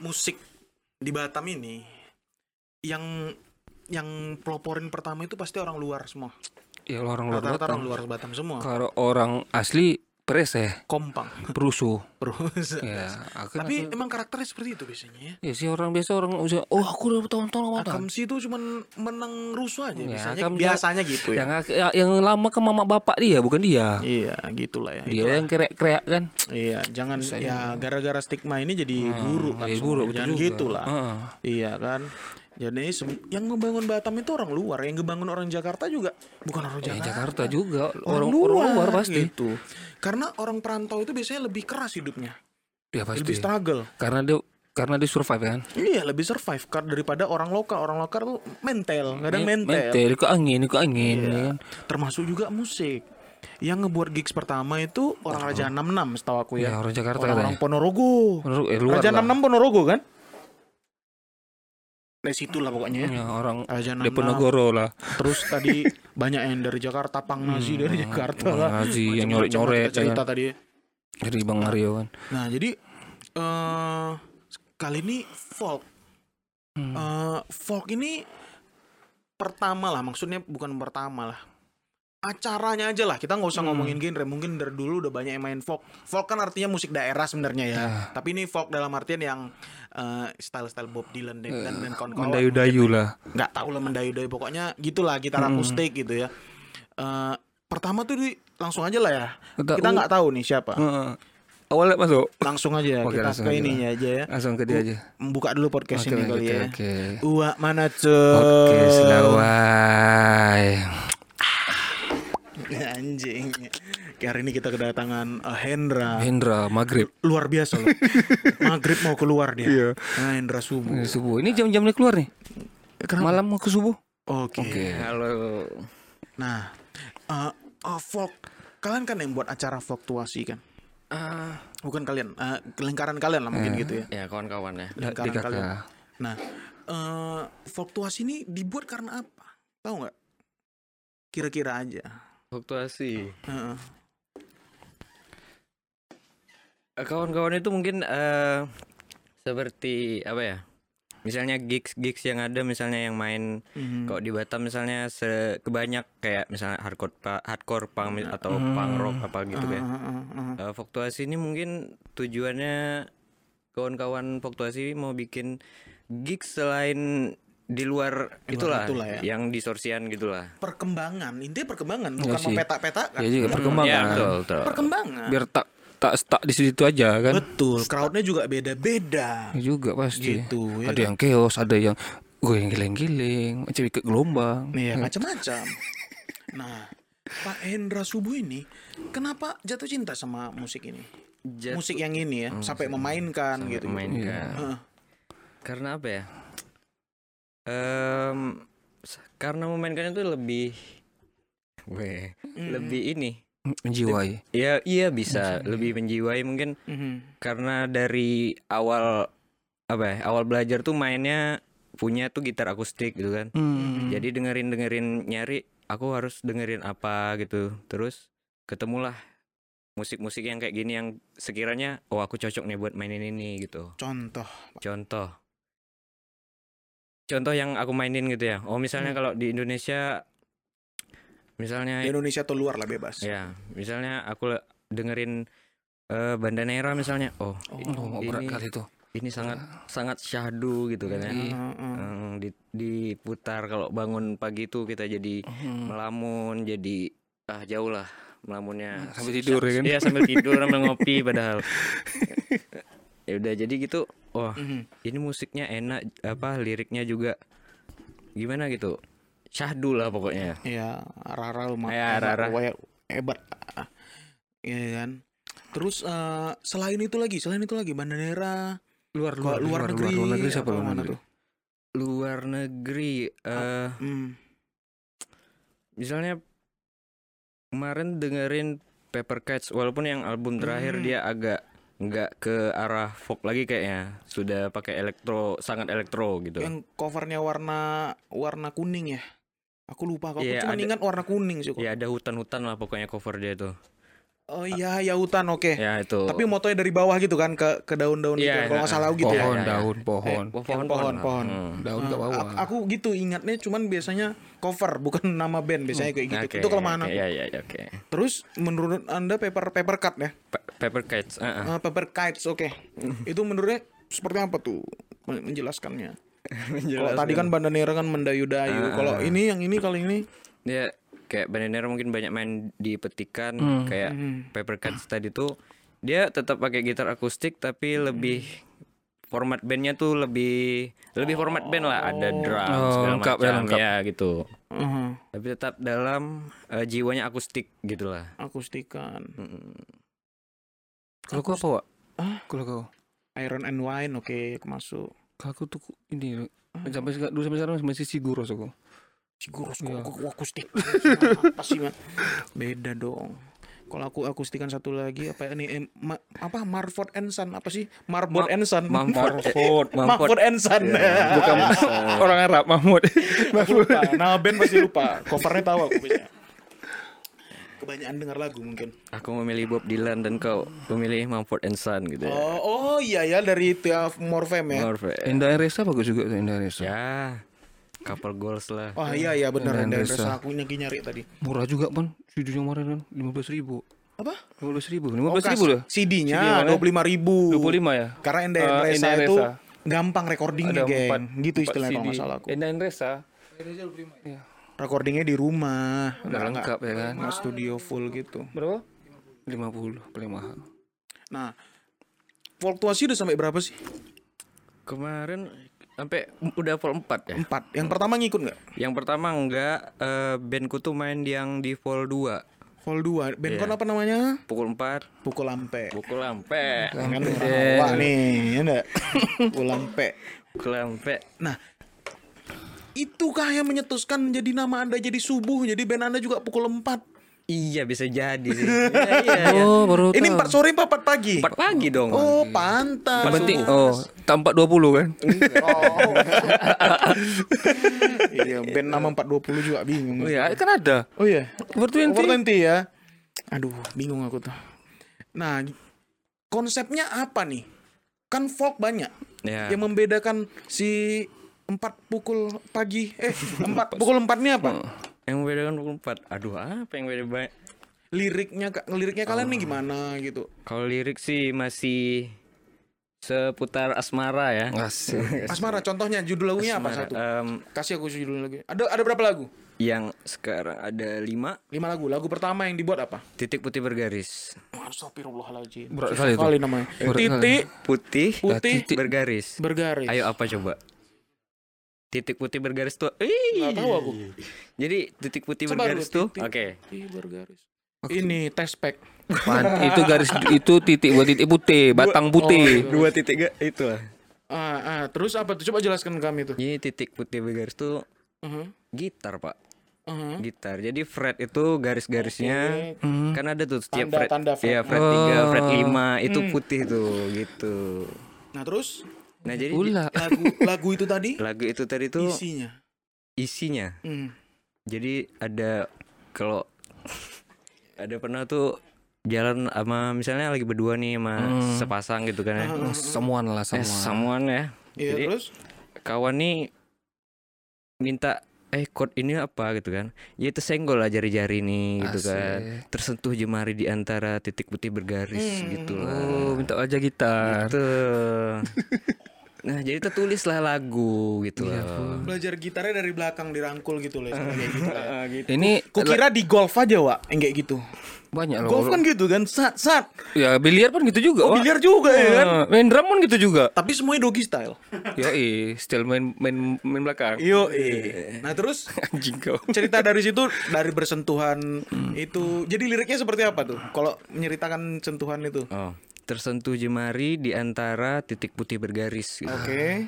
musik di Batam ini yang yang peloporin pertama itu pasti orang luar semua. Ya orang luar Rata-rata orang luar Batam semua. Kalau orang asli preseh, Kompang. perusuh. Terus. Ya, Tapi aku- emang karakternya seperti itu biasanya ya. ya sih orang biasa orang usia oh aku udah tahun-tahun sama Batam. Akamsi itu cuman menang rusuh aja Ya, biasanya. Akam- biasanya gitu ya. Yang ak- yang lama ke mama bapak dia bukan dia. Iya, gitulah ya. Dia Itulah. yang kreak-kreak kan. Iya, jangan Bisa ya gara-gara stigma ini jadi kan. ya, semua. guru, betul jangan juga. gitu lah. Heeh. Iya kan. Jadi sem- yang ngebangun Batam itu orang luar, yang ngebangun orang Jakarta juga bukan orang Ya, Jakarta. Jakarta juga Orang, orang luar, orang luar pasti. gitu. Karena orang perantau itu biasanya lebih keras hidupnya, Ya pasti. lebih struggle. Karena dia karena dia survive kan. Iya, lebih survive kan daripada orang lokal. Orang lokal tuh mental, kadang Men- mental. Mentel, ikut angin, ikut angin Iya. ya kan. Termasuk juga musik. Yang ngebuat gigs pertama itu orang Raja 66 setahu aku Ya, ya. orang Jakarta Orang-orang katanya. Ponorogo. Menurut- eh, luar Raja lah. 66 Ponorogo kan? Dari situ lah pokoknya ya. Ya, orang Raja 66. Diponegoro lah. Terus tadi banyak yang dari Jakarta, Pang Nazi dari Jakarta Pang lah. Nazi yang kita cerita ya tadi. Dari Bang Aryo kan. Nah, jadi eh kali ini folk. Hmm. Eh, folk ini pertama lah, maksudnya bukan pertama lah. Acaranya aja lah, kita nggak usah Hmm. ngomongin genre. Mungkin dari dulu udah banyak yang main folk. Folk kan artinya musik daerah sebenarnya ya. Ya. Tapi ini folk dalam artian yang eh, style-style Bob Dylan dan, dan, dan kawan-kawan. Mendayu-dayu lah. nggak tahu lah mendayu-dayu pokoknya gitulah gitar Hmm. akustik gitu ya Eh, pertama tuh di, langsung aja lah ya Kita- kita nggak tahu nih siapa Heeh. Awalnya masuk. langsung aja Oke, kita langsung ke aja ininya aja ya Langsung ke dia aja. buka dulu podcast Oke, ini kali ya oke. Uwa mana tuh Oke, selawai. anjing Kayak hari ini kita kedatangan eh, Hendra Hendra Maghrib. luar biasa loh maghrib mau keluar dia Iya. nah, Hendra subuh Ini subuh. Ini jam-jam dia keluar nih. Kenapa? Malam mau ke subuh. oke Oke. Halo. nah eh, eh, folk kalian kan yang buat acara fluktuasi kan Ah, bukan kalian eh, lingkaran kalian lah mungkin gitu ya Ya kawan-kawan ya. lingkaran DKK. kalian nah eh fluktuasi ini dibuat karena apa tahu nggak kira-kira aja Fluktuasi. Eh, Kawan-kawan itu mungkin eh seperti apa ya? Misalnya gigs gigs yang ada misalnya yang main Mhm. kok di Batam misalnya se kebanyak kayak misalnya hardcore pa- hardcore punk atau punk rock apa gitu kan. Heeh, heeh. Eh, fluktuasi ini mungkin tujuannya kawan-kawan fluktuasi mau bikin gigs selain di luar, Di luar itulah, itulah ya. yang distorsian gitulah. perkembangan intinya perkembangan Iya bukan sih. mempetak-petakan Ya juga perkembangan. Ya betul, betul. perkembangan Biar tak tak stuck di situ aja kan. betul crowdnya juga beda-beda Ya juga pasti. gitu ya Ada yang chaos, ada yang gue yang giling-giling, macam ikut gelombang. Iya macam-macam. Nah, Pak Hendra Subuh ini kenapa jatuh cinta sama musik ini? Musik yang ini ya, sampai memainkan sampai gitu. memainkan. Heeh. Karena apa ya? S- karena memainkannya tuh lebih, weh, lebih ini. Menjiwai. Ya iya bisa lebih menjiwai mungkin Mhm. karena dari awal apa ya? Awal belajar tuh mainnya punya tuh gitar akustik gitu kan. Hmm. Jadi dengerin dengerin nyari aku harus dengerin apa gitu. Terus ketemulah musik-musik yang kayak gini yang sekiranya oh aku cocok nih buat mainin ini gitu. Contoh. Contoh. Contoh yang aku mainin gitu ya. Oh misalnya Hmm. kalau di Indonesia misalnya Di Indonesia atau luar lah bebas. ya, misalnya aku dengerin eh Bandanera misalnya. Oh, i- Oh, berat ini kali itu. ini sangat sangat syahdu gitu kan ya. Heeh, heeh. Eh, di- diputar kalau bangun pagi itu kita jadi Hmm. melamun jadi ah jauh lah melamunnya Sambil tidur ya kan? Iya sambil tidur sambil ngopi padahal ya udah jadi gitu wah Mhm. ini musiknya enak apa liriknya juga gimana gitu syahdu lah pokoknya Iya, Rara lumayan. Ya, Rara. hebat. Iya kan. Terus eh, selain itu lagi, selain itu lagi Bandanera, Luar luar, luar, negeri, luar negeri siapa apa luar negeri? tuh? luar negeri eh Hmm. misalnya kemarin dengerin Paper Cats walaupun yang album terakhir Hmm. dia agak nggak ke arah folk lagi kayaknya sudah pakai elektro sangat elektro gitu Yang covernya warna warna kuning ya. Aku lupa, aku Iya, cuma ada- ingat warna kuning sih kok. ya ada hutan-hutan lah pokoknya cover dia tuh Oh iya, ya hutan oke. Ya itu. Tapi motonya dari bawah gitu kan ke ke daun-daun Iya, gitu. Kalau nggak iya, salah gitu ya. pohon, iya. daun, pohon. Oh, Yang pohon, pohon. Hmm. Daun ke Ah, bawah. a- aku gitu ingatnya cuman biasanya cover bukan nama band biasanya kayak gitu. Oke, Itu kelemahan oke, aku. Iya iya iya, oke. Terus menurut Anda paper paper cut ya? Pa- Paper kites. ah, ah. Ah, paper kites oke. Itu menurutnya seperti apa tuh Men- menjelaskannya? Kalau tadi kan bandanera kan mendayu-dayu. Kalau ini yang ini kali ini dia kayak Bandanera mungkin banyak main di petikan Hmm. kayak Paper Cuts tadi tuh dia tetap pakai gitar akustik tapi lebih format bandnya tuh lebih lebih format band lah ada drum Oh, segala lengkap ya, macam lengkap. ya gitu uh, tapi tetap dalam eh, jiwanya akustik gitulah akustikan. Kalau kau apa, Wak? Ah? Kalau kau? Iron and Wine oke aku masuk. Kalau aku tuh ini sampai sekarang dulu sampai sekarang masih siguros aku. Siguros Iya. kok aku akustik. apa sih man? Beda dong. Kalau aku akustikan satu lagi apa ini eh, ma- apa Marford and Son apa sih? Marbot Ma- and Son. Mahmud. Mahfud and Son. Bukan orang Arab, Mahmud. aku lupa. Nama band pasti lupa. Covernya tahu aku biasanya. Kebanyakan dengar lagu mungkin. aku memilih Bob Dylan dan kau memilih Mumford and Son gitu ya Oh, oh iya ya dari Tiaf Morfem ya. Morphe. Indah Resa bagus juga tuh Indah Resa. ya couple goals lah Oh iya iya benar Dan Resa. aku nyari nyari tadi. Murah juga pan. CD-nya kemarin kan lima belas ribu. Apa? Lima belas ribu. Oh, Lima belas ribu dah. CD-nya CD-nya dua puluh lima ribu. Dua puluh lima ya. Karena Enda Eh, Resa Enda itu Resa. gampang recordingnya, geng. gitu istilahnya kalau nggak salah aku. Indah Resa. Recordingnya di rumah. Udah lengkap ya kan. nggak studio full gitu. Berapa? Lima puluh paling mahal. Nah, fluktuasi udah sampai berapa sih? kemarin sampai udah vol 4 ya Empat. Yang pertama ngikut nggak? Yang pertama enggak eh, bandku tuh main yang di vol 2 Vol 2. Band Iya. kon apa namanya? pukul 4 Pukul Lampe. pukul lampe Kan orang Jawa nih, ya enggak? Pukul Lampe. pukul lampe Nah, itukah yang menyetuskan menjadi nama Anda jadi subuh, jadi band Anda juga pukul 4? Iya bisa jadi sih iya, iya, iya. Oh, baru Ini. 4 sore apa 4 pagi? 4 pagi dong Oh, pantas. Penting oh, tampak 20 kan. Oh. iya, band nama 420 juga bingung. Oh iya, kan ada. Oh iya. Over 20. Over 20 ya. Aduh, bingung aku tuh. Nah, konsepnya apa nih? Kan folk banyak. ya Yang membedakan si empat pukul pagi eh empat pukul empat ini apa yang beda kan pukul 4 aduh apa yang beda? Banyak liriknya liriknya kalian nih gimana gitu? Kalau lirik sih masih seputar asmara ya. Asik. Asmara contohnya judul lagunya apa? Asmara. satu. Em, kasih aku judul lagi. Ada ada berapa lagu? yang sekarang ada 5 lima lagu. Lagu pertama yang dibuat apa? Titik putih bergaris. Astagfirullahaladzim. Berat kali itu. kali namanya. Berat titik putih putih bergaris. Bergaris. Ayo apa coba titik putih bergaris tuh. Ih. tahu aku. Jadi titik putih Coba bergaris tuh. Titik. oke Putih bergaris. Ini test pack. Pan- itu garis itu titik buat titik putih, batang putih. dua titik gak itu. Lah ah, ah, terus apa tuh? Coba jelaskan ke kami tuh. Jadi titik putih bergaris tuh uh gitar pak. Uh gitar. Jadi fret itu garis-garisnya Hmm. kan ada tuh setiap Tanda- fret. tanda fret. ya fret 3 fret Oh. 5 itu putih tuh gitu. Nah terus nah jadi Ula. lagu lagu itu tadi lagu itu tadi tuh isinya isinya hmm. jadi ada kalau ada pernah tuh jalan sama misalnya lagi berdua nih sama Hmm. sepasang gitu kan ya. Oh, Semuan lah Eh, semua. someone ya. Iya Jadi terus kawan nih minta eh chord ini apa gitu kan. Ya itu senggol lah jari-jari nih gitu kan. Tersentuh jemari di antara titik putih bergaris Hmm. gitu Oh, lah. minta aja gitar. Gitu. nah, jadi tertulislah lagu gitu Iya, loh. belajar gitarnya dari belakang dirangkul gitu loh kayak gitu lah. Ini Kukira di golf aja Wak yang kayak gitu banyak loh. Golf kan gitu kan sat sat Ya biliar pun gitu juga. Oh Wak. biliar juga ya kan Ah, main drum pun gitu juga. Tapi semuanya doggy style Ya eh, still main main main belakang. Yo eh. Nah terus Anjing kau. cerita dari situ dari bersentuhan itu jadi liriknya seperti apa tuh kalau menceritakan sentuhan itu Oh, tersentuh jemari di antara titik putih bergaris gitu. oke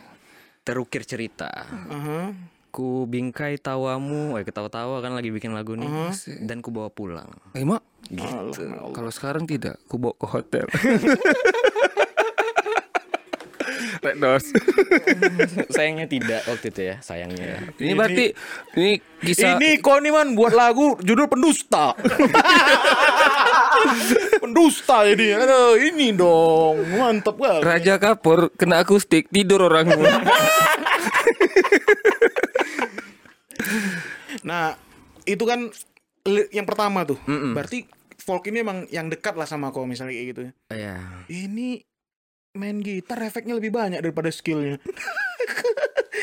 Terukir cerita. Aha. Ku bingkai tawamu, eh ketawa-tawa kan lagi bikin lagu nih. Dan ku bawa pulang. Eh, Mak, Gitu. kalau sekarang tidak, aku bawa ke hotel. Doors. sayangnya tidak waktu itu ya, sayangnya. ya. Ini berarti ini kisah ini kok nih man buat lagu judul pendusta pendusta ini. Aduh, ini dong. Mantap kali. Raja Kapur kena akustik tidur orang. Nah, itu kan yang pertama tuh. Berarti folk ini emang yang dekat lah sama kau misalnya kayak gitu. ya. Iya. Ini main gitar efeknya lebih banyak daripada skillnya.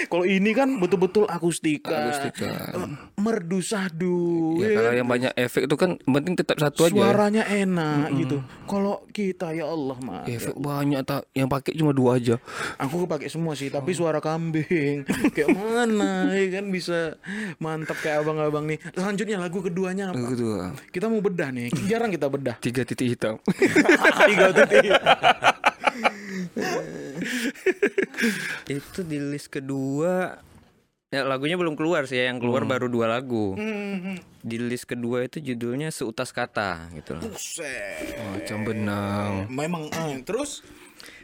Kalau ini kan betul-betul akustika, Akustika. eh, merdu sahdu, ya ya kalau kan? yang banyak efek itu kan penting tetap satu aja. suaranya enak gitu. Kalau kita ya Allah mah, Efek banyak tak yang pakai cuma dua aja. aku kepake semua sih, tapi suara kambing kayak mana ya kan bisa mantap kayak abang-abang nih. Selanjutnya lagu keduanya apa? Gitu. Kita mau bedah nih, jarang kita bedah. Tiga titik hitam. Tiga titik. Itu di list kedua Ya lagunya belum keluar sih ya, yang keluar baru dua lagu. Hmm, Di list kedua itu judulnya Seutas Kata gitu loh. Macam benang. Memang eh, terus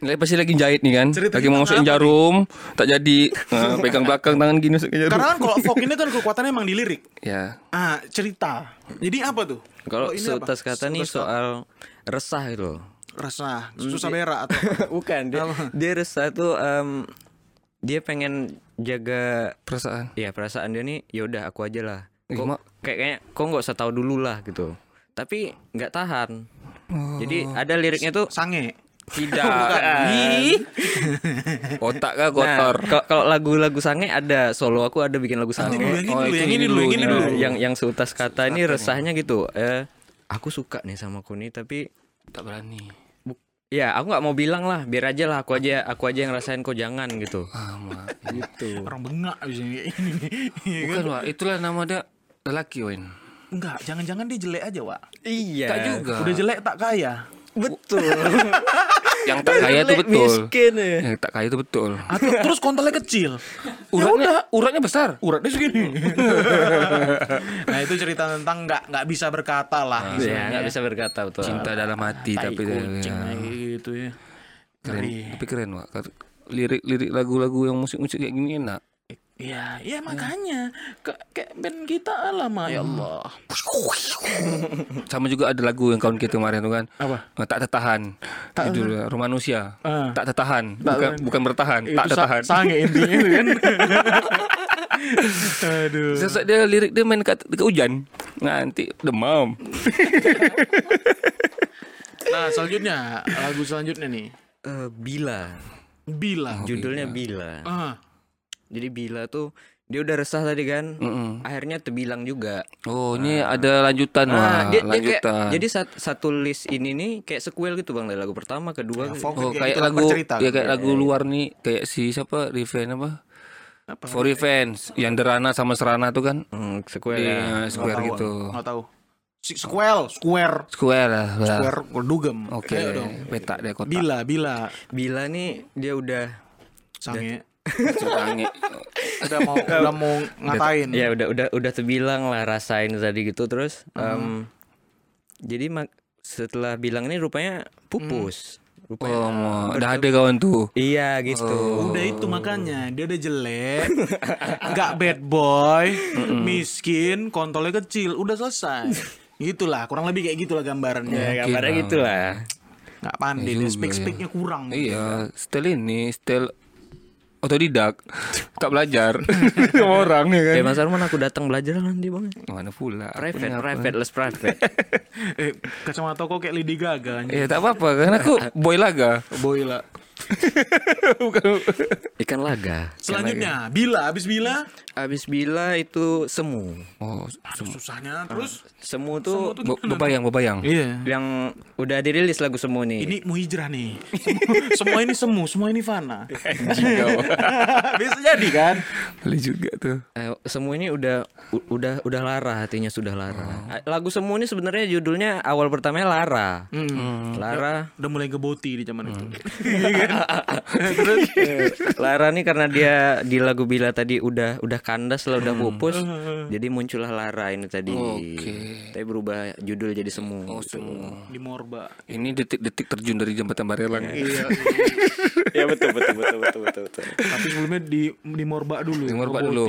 Lagi pasti lagi jahit nih kan. Cerita lagi mau masukin jarum, tak jadi. Nah, pegang belakang tangan gini masukin jarum. karena kan kalau folk ini kan kekuatannya emang di lirik. Ya. Ah, cerita. Jadi apa tuh? Kalau Seutas apa? Kata nih soal resah gitu loh. Resah, susah berak atau Bukan, dia, dia resah tuh em, dia pengen jaga Perasaan. ya perasaan dia nih ya udah aku aja lah. Kok, kayak kayaknya kok nggak usah tahu dulu lah gitu. Tapi nggak tahan. Jadi ada liriknya tuh sange. Tidak. Otak kah kotor. Nah, kalau- lagu-lagu sange ada solo aku ada bikin lagu sange. Yang ini Oh, dulu, itu yang ini ini dulu, yang dulu. ini Nah, dulu. yang yang seutas kata ini resahnya gitu. Eh, aku suka nih sama Kuni tapi tak berani. Ya aku nggak mau bilang lah, biar aja lah aku aja aku aja yang rasain kok jangan gitu. Ah, Mak. Gitu. Orang bengak ini. Iya kan? Bukan, Wak. Itulah nama dia lelaki, Wen. Enggak, jangan-jangan dia jelek aja, Wak. Iya. Tak juga. Udah jelek tak kaya. Betul. Yang tak kaya itu betul. Miskin ya. Yang tak kaya itu betul. Atau terus kontolnya kecil. Uratnya, uratnya besar. Uratnya segini. nah, itu cerita tentang nggak nggak bisa berkata lah. Ya, istilahnya. nggak bisa berkata betul. Cinta dalam hati Tai tapi kucing ya. kayak gitu ya. keren. Ngeri. Tapi keren, Wak. Lirik-lirik lagu-lagu yang musik-musik kayak gini enak. Iya, iya makanya ke kayak band kita lama ya Allah. Sama juga ada lagu yang kawan kita kemarin tuh kan. Apa? Eh, Tak tertahan. Judulnya Romanusia. Ah. Tak tertahan. Tak Bukan, tertahan. bukan bertahan. tak Itu sa- tertahan. sange intinya itu kan. Aduh. Sesat dia lirik dia main dekat, dekat hujan. Nanti demam. Nah, selanjutnya lagu selanjutnya nih. Eh, bila. Bila. Judulnya Bila. Ah, Jadi Bila tuh dia udah resah tadi kan. Mm-mm. Akhirnya terbilang juga. Oh, ini ada lanjutan, Ah, Wak. dia, dia kayak, lanjutan. jadi sat- satu list ini nih kayak sequel gitu bang dari lagu pertama kedua Ya, folk Oh, kayak kayak gitu, lagu bercerita. ya kayak lagu luar nih kayak si siapa Revenge apa? Apa? For Revenge yang Derana sama Serana tuh kan Hmm, sequel ya. eh, square Nggak gitu. Nggak tahu. Si square, square, Square lah. lah. square dugem. Oke, dong. petak deh kotak. Bila, bila. Bila nih dia udah Sange. Curangi. Udah mau udah mau ngatain. ya udah udah udah terbilang lah rasain tadi gitu terus Uh-huh. em, jadi mak setelah bilang ini rupanya pupus. Rupanya Oh, mau- udah ada kawan tuh. Iya gitu. Udah itu makanya dia udah jelek, nggak bad boy, miskin, kontolnya kecil, udah selesai. Gitulah, kurang lebih kayak gitulah gambarannya. Ya, gambarnya gitu lah. Nggak pandai, Ya dia juga speak ya. speaknya kurang. Iya, style ini style otodidak. Tak belajar sama orang ya kan. Eh Mas Arman aku datang belajar nanti bang. Mana pula? Private, private, less private. eh, kacamata kok kayak Lady Gaga. anjing. Eh tak apa-apa kan aku boy laga. Boy lah. Ikan laga. Selanjutnya, bila habis bila, Abis bila itu semu. Oh, susahnya terus. Semu tuh be- bebayang bebayang. Iya. yang udah dirilis lagu semu nih. Ini mau hijrah nih. Semua, semua ini semu, semua ini fana. Bisa jadi kan? Boleh juga tuh. Eh, semu ini udah udah udah lara hatinya sudah lara. Eh, Lagu semu ini sebenarnya judulnya awal pertamanya Lara. Lara Udah mulai geboti di zaman itu. Lara nih karena dia di lagu Bila tadi udah udah kandas lah udah pupus. jadi muncullah Lara ini tadi. Oke. Tapi berubah judul jadi semu. Oh, gitu. semua. Di Morba. Ini detik-detik terjun dari jembatan Barelang. Iya. ya betul betul betul betul betul betul. Tapi sebelumnya di di Morba dulu. Pak ke dulu.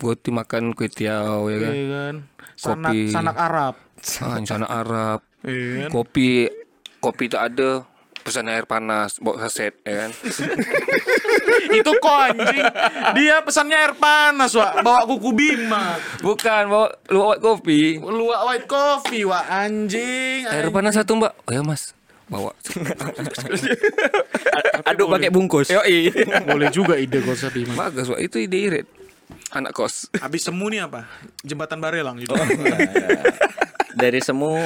Goti makan kue tiaw ya kan. Iya kan? Sanak Kopi. sanak Arab. Ah, sana Arab. Iya kan? Kopi kopi tak ada, pesan air panas, bawa saset, ya kan? Itu kok anjing. Dia pesannya air panas, Wak. Bawa kuku bima. Bukan, bawa luwak kopi. Luwak white coffee, Wak. Anjing. Air panas satu mbak. Oh ya mas, bawa. Aduk pakai bungkus. Yoi. Boleh juga ide konsep Bima. Bagus, Wak. Itu ide irit. Anak kos. Habis semu nih apa? Jembatan Barelang gitu. Dari semu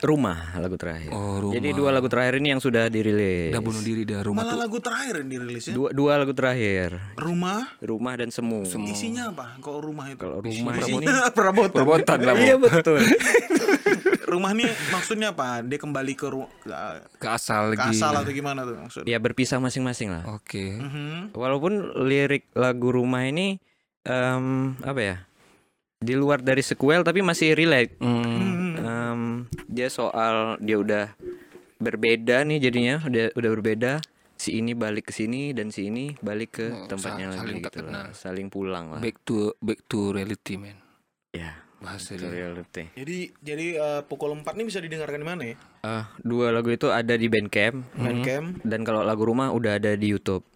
rumah lagu terakhir. Oh, Rumah. Jadi dua lagu terakhir ini yang sudah dirilis. Udah bunuh diri dah rumah Malah tuh. lagu terakhir yang dirilisnya. Dua dua lagu terakhir. Rumah. Rumah dan semu. Isinya apa? Kok rumah itu? Kalau rumah ini perabotan. Perbotan lah, Iya betul. rumah nih maksudnya apa? Dia kembali ke ru- ke, asal ke lagi. asal atau gimana tuh maksudnya? ya berpisah masing-masing lah. Oke. Mhm. Walaupun lirik lagu rumah ini em, apa ya? Di luar dari sequel tapi masih relate. Hmm. Em, dia soal dia udah berbeda nih jadinya udah udah berbeda. Si ini balik ke sini dan si ini balik ke Oh, tempatnya sa- lagi saling gitu lah. Saling pulang lah. Back to back to reality man. Ya, Bahasa itu dia. reality. Jadi jadi eh, pukul 4 nih bisa didengarkan di mana ya? Ah, dua lagu itu ada di Bandcamp Bandcamp, dan kalau lagu rumah udah ada di YouTube.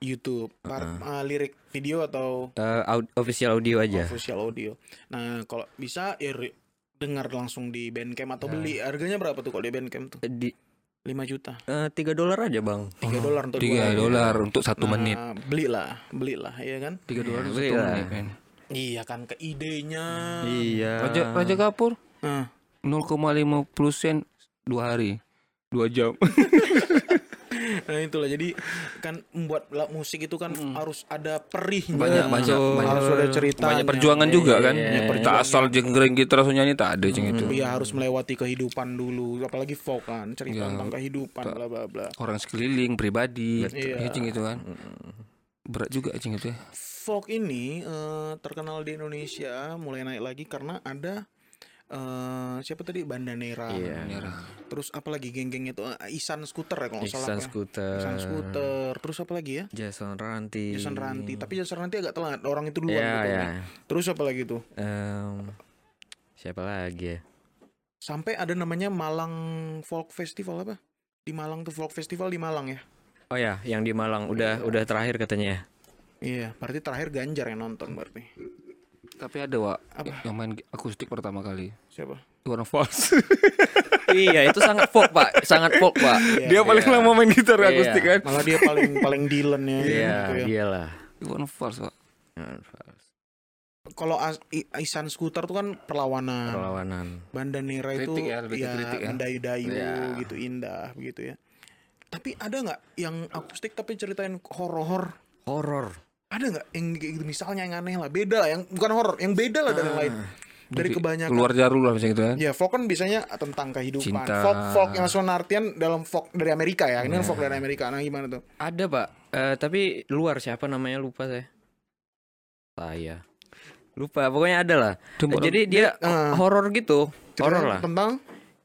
YouTube, par- eh, lirik video atau aud- official audio aja. official audio. Nah, kalau bisa ya dengar langsung di Bandcamp atau beli. Harganya berapa tuh kalau di Bandcamp tuh? Di 5 juta. eh, tiga dolar aja bang. 3 dolar untuk Tiga dolar untuk satu Nah, menit. belilah, belilah ya kan? Tiga dolar untuk beli satu lah. menit man. Iya kan ke idenya. Iya. Raja Raja Kapur Nah, 0,50 sen dua hari. Dua jam. nah itulah jadi kan membuat musik itu kan harus ada perihnya. Banyak banyak banyak. harus ada cerita. Banyak perjuangan juga kan. iya, tak asal jenggreng gitu langsung nyanyi tak ada ceng itu. Iya harus melewati kehidupan dulu, apalagi folk kan, cerita Iya. tentang kehidupan bla bla bla. Orang sekeliling pribadi. Iya. Ya ceng itu kan. Berat juga ceng itu ya. Folk ini eh, terkenal di Indonesia mulai naik lagi karena ada eh, siapa tadi Bandanera. Iya. Terus apalagi geng-geng itu Eh, Isan Scooter ya kalau nggak salah. Iksan apa ya. Scooter. Isan Scooter. Terus apa lagi ya? Jason Ranti. Jason Ranti. Tapi Jason Ranti agak telat. Orang itu duluan. Iya gitu ya. kan. Terus apa lagi tuh? Em, siapa lagi ya? Sampai ada namanya Malang Folk Festival apa? Di Malang tuh Folk Festival di Malang ya. Oh ya, yang di Malang udah udah terakhir katanya ya. Iya, berarti terakhir Ganjar yang nonton berarti. Tapi ada Wak Apa? yang main akustik pertama kali. Siapa? Warna Falls. iya, itu sangat folk, Pak. Sangat folk, Pak. Dia paling lama main gitar Iya. akustik kan. Malah dia paling paling Dylan ya. Iya, gitu ya. dia lah. Warna Falls Wak. Kalau As- I- Isan Scooter tuh kan perlawanan. Perlawanan. Bandanera itu Kritik ya, lebih ya, kritik ya. mendayu-dayu Iya. gitu indah begitu ya. Tapi ada nggak yang akustik tapi ceritain horor? Horor. Ada nggak yang kayak gitu misalnya yang aneh lah, beda lah, yang bukan horor, yang beda lah dari yang lain. Dari kebanyakan. Keluar jarum lah macam itu kan. Ya, folk kan biasanya tentang kehidupan. Cinta. Folk folk yang langsung artian dalam folk dari Amerika ya. Ini kan folk dari Amerika. Nah, gimana tuh? Ada, Pak. Eh, tapi luar siapa namanya lupa saya. Saya. Lupa, pokoknya ada lah. Coba Jadi dia eh, horor gitu. Horor Ceritain lah. Tentang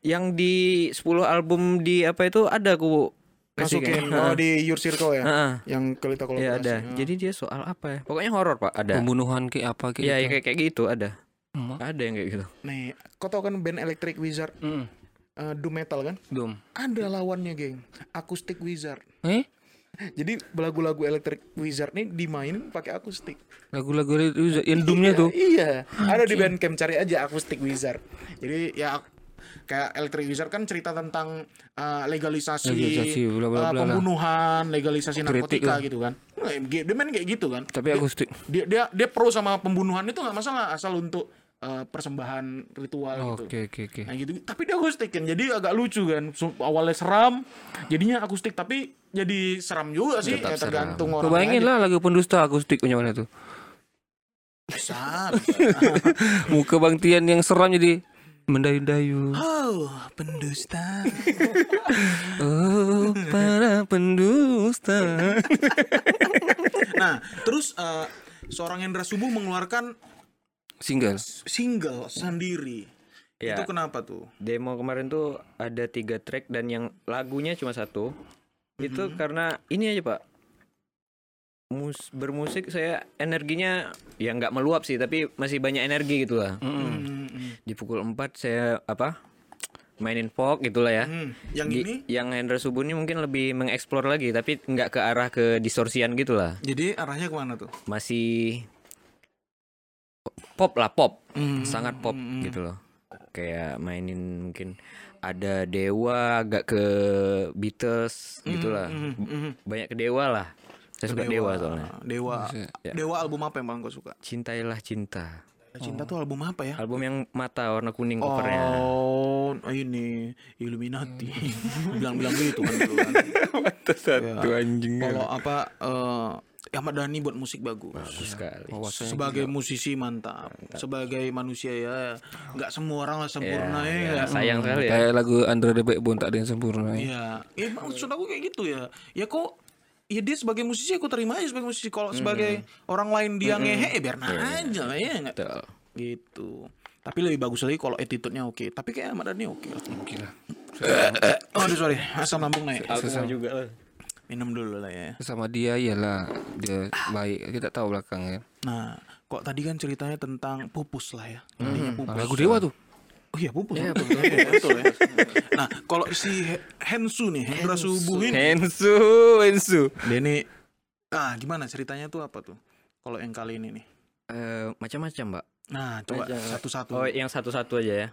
Yang di 10 album di apa itu ada aku masukin kayak- oh di Your Circle ya. Heeh. Yang kelita kolaborasi. Iya ada. Ah. Jadi dia soal apa ya? Pokoknya horor pak. Ada. Pembunuhan kayak apa kayak Iya gitu. ya, kayak kayak gitu ada. Hmm. Ada yang kayak gitu. Nih, kau tau kan band Electric Wizard Mm. eh, doom metal kan? Dom. Ada lawannya, geng. Acoustic Wizard. Eh? Jadi lagu-lagu Electric Wizard nih dimainin pakai akustik. Lagu-lagu itu yang doomnya tuh. Iya, ada di Bandcamp cari aja Acoustic Wizard. Jadi ya kayak Electric Wizard kan cerita tentang uh, legalisasi, Legalisasi, bla, bla, uh, bla lah. pembunuhan, legalisasi Kritik narkotika lah. gitu kan. Dia main kayak gitu kan. Tapi akustik. Dia dia dia pro sama pembunuhan itu nggak masalah asal untuk uh, persembahan ritual gitu. Oke oke oke. Nah gitu, tapi dia akustik kan, jadi agak lucu kan. Awalnya seram, jadinya akustik, tapi jadi seram juga sih. Tetap Ya, tergantung Kau orang. bayangin lah lagu pendusta akustik punya mana tuh. Bisa, Muka Bang Tian yang seram jadi mendayu-dayu. Oh, pendusta. Oh, para pendusta. Nah, terus eh, seorang Hendra Subuh mengeluarkan Single. single sendiri. Ya. Itu kenapa tuh? Demo kemarin tuh ada tiga track dan yang lagunya cuma satu. Itu karena ini aja pak. Mus bermusik saya energinya ya nggak meluap sih tapi masih banyak energi gitu lah. Hmm, Di pukul 4 saya apa mainin folk gitulah ya. Hmm, yang Di- ini yang Hendra Subuh ini mungkin lebih mengeksplor lagi tapi nggak ke arah ke distorsian gitulah. jadi arahnya ke mana tuh? Masih pop lah pop. Hmm, Sangat pop gitu loh. Kayak mainin mungkin ada Dewa agak ke Beatles gitulah. Hmm, hmm. Banyak ke Dewa lah. Saya suka Dewa soalnya. Dewa. Ya. Dewa album apa yang paling kau suka? Cintailah cinta. Cinta tuh album apa ya? Album yang mata warna kuning covernya. Oh, ini Illuminati. Bilang-bilang gitu kan dulu kan. Satu anjing. Kalau apa eh Ahmad Dhani buat musik bagus. sekali. Sebagai musisi mantap. Sebagai manusia ya nggak semua orang lah sempurna ya. nggak? Sayang sekali ya. Kayak lagu Andre the Backbone tak ada yang sempurna. ya. Iya. Ya maksud aku kayak gitu ya. Ya kok Ya dia sebagai musisi aku terima aja sebagai musisi. Kalau sebagai orang lain dia ngehe ya biar aja lah ya nggak? Gitu. Tapi lebih bagus lagi kalau attitude-nya oke. Tapi kayak Ahmad Dhani oke lah. Oke lah. Aduh sorry, asam lambung naik. Aku mau juga lah. Minum dulu lah ya. Sama dia iyalah dia baik. Kita tahu belakangnya. Nah, kok tadi kan ceritanya tentang pupus lah ya. Intinya pupus. Lagu Dewa tuh. Oh iya pupus. Iya betul. betul ya. Nah, kalau si He- Hensu nih, Hendra Subuh ini, Ensu, Ensu. dia nih, ah gimana ceritanya tuh apa tuh? Kalau yang kali ini nih. Eh, macam-macam, Mbak. Nah, coba satu-satu. Oh, yang satu-satu aja ya.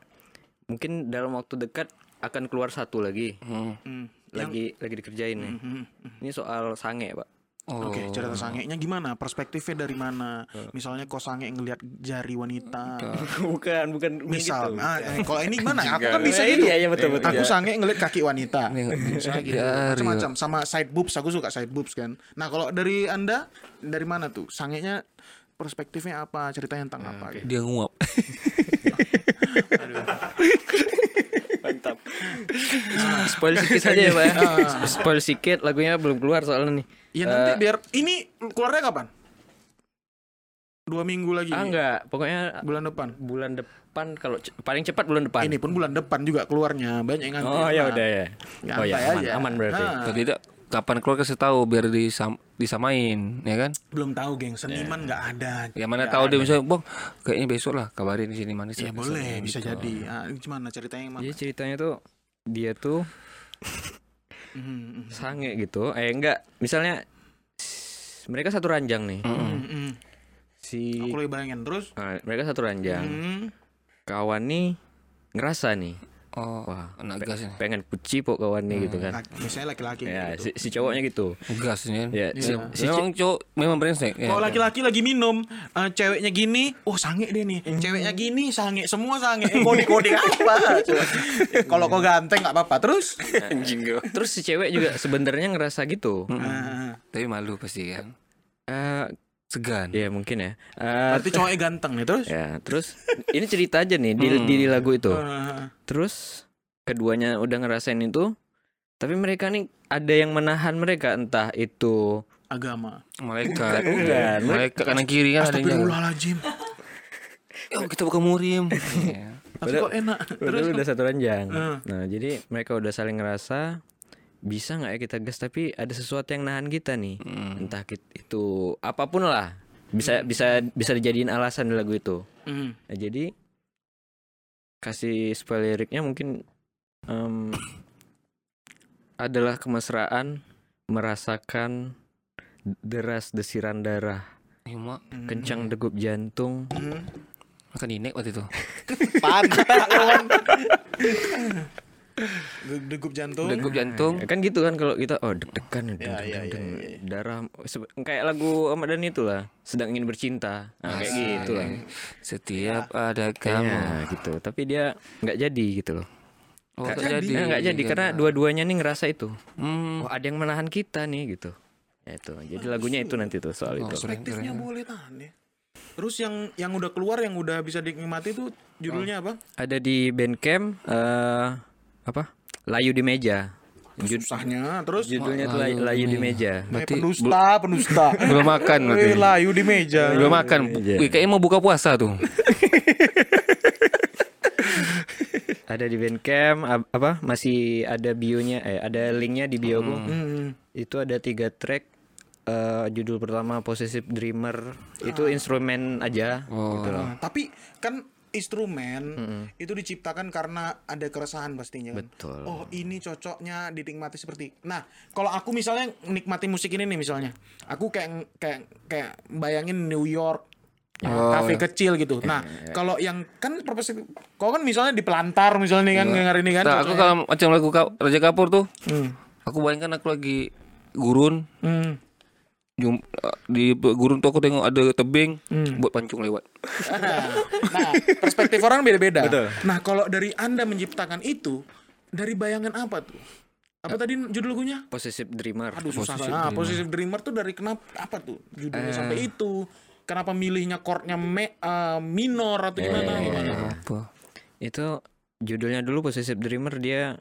Mungkin dalam waktu dekat akan keluar satu lagi. Hmm. Hmm. Lagi lagi dikerjain nih. Hmm. Ini soal sange, Pak. Oh. Oke, cerita sangenya gimana? Perspektifnya dari mana? Misalnya kok sange ngelihat jari wanita. bukan, bukan Misal, gitu. ah, eh, kalau ini gimana? Aku kan bisa Eh, gitu. Iya, iya betul betul. Aku sange ngeliat kaki wanita. Bisa gitu. Macam-macam sama side boobs, aku suka side boobs kan. Nah, kalau dari Anda dari mana tuh? Sangenya perspektifnya apa? Ceritanya tentang apa gitu. Dia nguap. Spoil sedikit saja ya, Pak. ya. Spoil sedikit lagunya belum keluar soalnya nih. Ya nanti biar ini keluarnya kapan? Dua minggu lagi. Ah enggak, pokoknya Bulan depan. bulan depan kalau paling cepat bulan depan. Ini pun bulan depan juga keluarnya. Banyak yang ngantri. Oh ya udah ya. Oh ya aman, aja. aman berarti. Nah, tidak kapan keluar kasih tahu biar disam, disamain, ya kan? belum tahu, geng. Seniman nggak ada. Ya mana tahu dia misalnya, "Bang, kayaknya besok lah kabarin di sini manis." Ya boleh, bisa jadi. Ah, gimana ceritanya yang mana? Jadi ceritanya tuh dia tuh Hmm, sange gitu. Eh enggak, misalnya mereka satu ranjang nih. hmm, hmm. Si Aku lagi bayangin terus. Ah, mereka satu ranjang. Hmm. Kawan nih ngerasa nih, Oh, wah, anak gas ini. pengen puci pok kawan nih gitu kan. Laki- Biasanya laki-laki Ya, gitu. si, si cowoknya gitu. Gas ini. kan. Ya, si, Iya. si memang cowok memang brengsek. Ya. Kalau laki-laki lagi minum, eh, ceweknya gini, oh sange deh nih. Ceweknya gini, sange, semua sange. Eh, kode-kode apa? Coba. Kalau kau ganteng nggak apa-apa. Terus? anjing gue. Terus si cewek juga sebenarnya ngerasa gitu. Ah, Tapi malu pasti kan. Eh, Segan. ya mungkin ya. Eh, berarti cowoknya ganteng nih terus? ya, terus ini cerita aja nih di, di, di lagu itu. Ah, Terus keduanya udah ngerasain itu, tapi mereka nih ada yang menahan mereka entah itu agama. Malaikat. Bukan. Malaikat kanan kiri kan ada yang. Astagfirullahaladzim. Oh, kita bukan murim. Iya. Tapi kok enak. Terus? Udah satu ranjang. Hmm. Nah, jadi mereka udah saling ngerasa bisa nggak ya kita gas tapi ada sesuatu yang nahan kita nih. Hmm. Entah itu apa pun lah. Bisa bisa bisa dijadiin alasan di lagu itu. Hmm. Nah, jadi kasih spoil liriknya mungkin em, adalah kemesraan merasakan deras desiran darah, mak kencang degup jantung, Hmm. makan inek waktu itu. Ge- Degup jantung. Degup jantung. Ya kan gitu kan kalau kita oh deg-degan Ya, ya, ya, deng, ya, ya. darah kayak lagu Ahmad Dhani itu lah sedang ingin bercinta nah, kayak gitu lah Setiap ada kamu. ya gitu tapi dia nggak jadi gitu loh Oh, Nggak nggak jadi. jadi. Nah, nggak jadi karena dua-duanya nih ngerasa itu Hmm. oh ada yang menahan kita nih gitu ya itu jadi lagunya itu nanti tuh soal Oh, itu Perspektifnya boleh tahan ya. Terus yang yang udah keluar yang udah bisa dinikmati tuh judulnya apa? ada di Bandcamp eh apa layu di meja Susahnya terus judulnya tuh layu, layu di meja Eh, penusta, penusta. Belum makan Eh, berarti. layu di meja. Belum makan. Wih, kayaknya mau buka puasa tuh. ada di Bandcamp apa masih ada bionya eh ada linknya di bio ku. Hmm. itu ada tiga track eh, judul pertama Possessive Dreamer itu instrumen aja Oh. gitu loh Nah, tapi kan instrumen itu diciptakan karena ada keresahan pastinya kan. Betul. Oh, ini cocoknya dinikmati seperti. Nah, kalau aku misalnya nikmati musik ini nih misalnya. Aku kayak kayak kayak bayangin New York kafe kecil gitu. Nah, kalau yang kan profesi kau kan misalnya di pelantar misalnya nih kan dengar ini kan. Nah, aku kalau macam lagu Raja Kapur tuh, Hmm. aku bayangkan aku lagi gurun, Hmm. Jum- di gurun tuh aku tengok ada tebing, buat pancung lewat. nah, perspektif orang beda-beda. Nah, kalau dari Anda menciptakan itu dari bayangan apa tuh? Apa tadi judul lagunya? Possessive dreamer. Aduh susah Nah, Positive Dreamer tuh dari kenapa apa tuh judulnya sampai itu? Kenapa milihnya chordnya me, eh, minor atau gimana gimana? Apa? Itu judulnya dulu Possessive Dreamer dia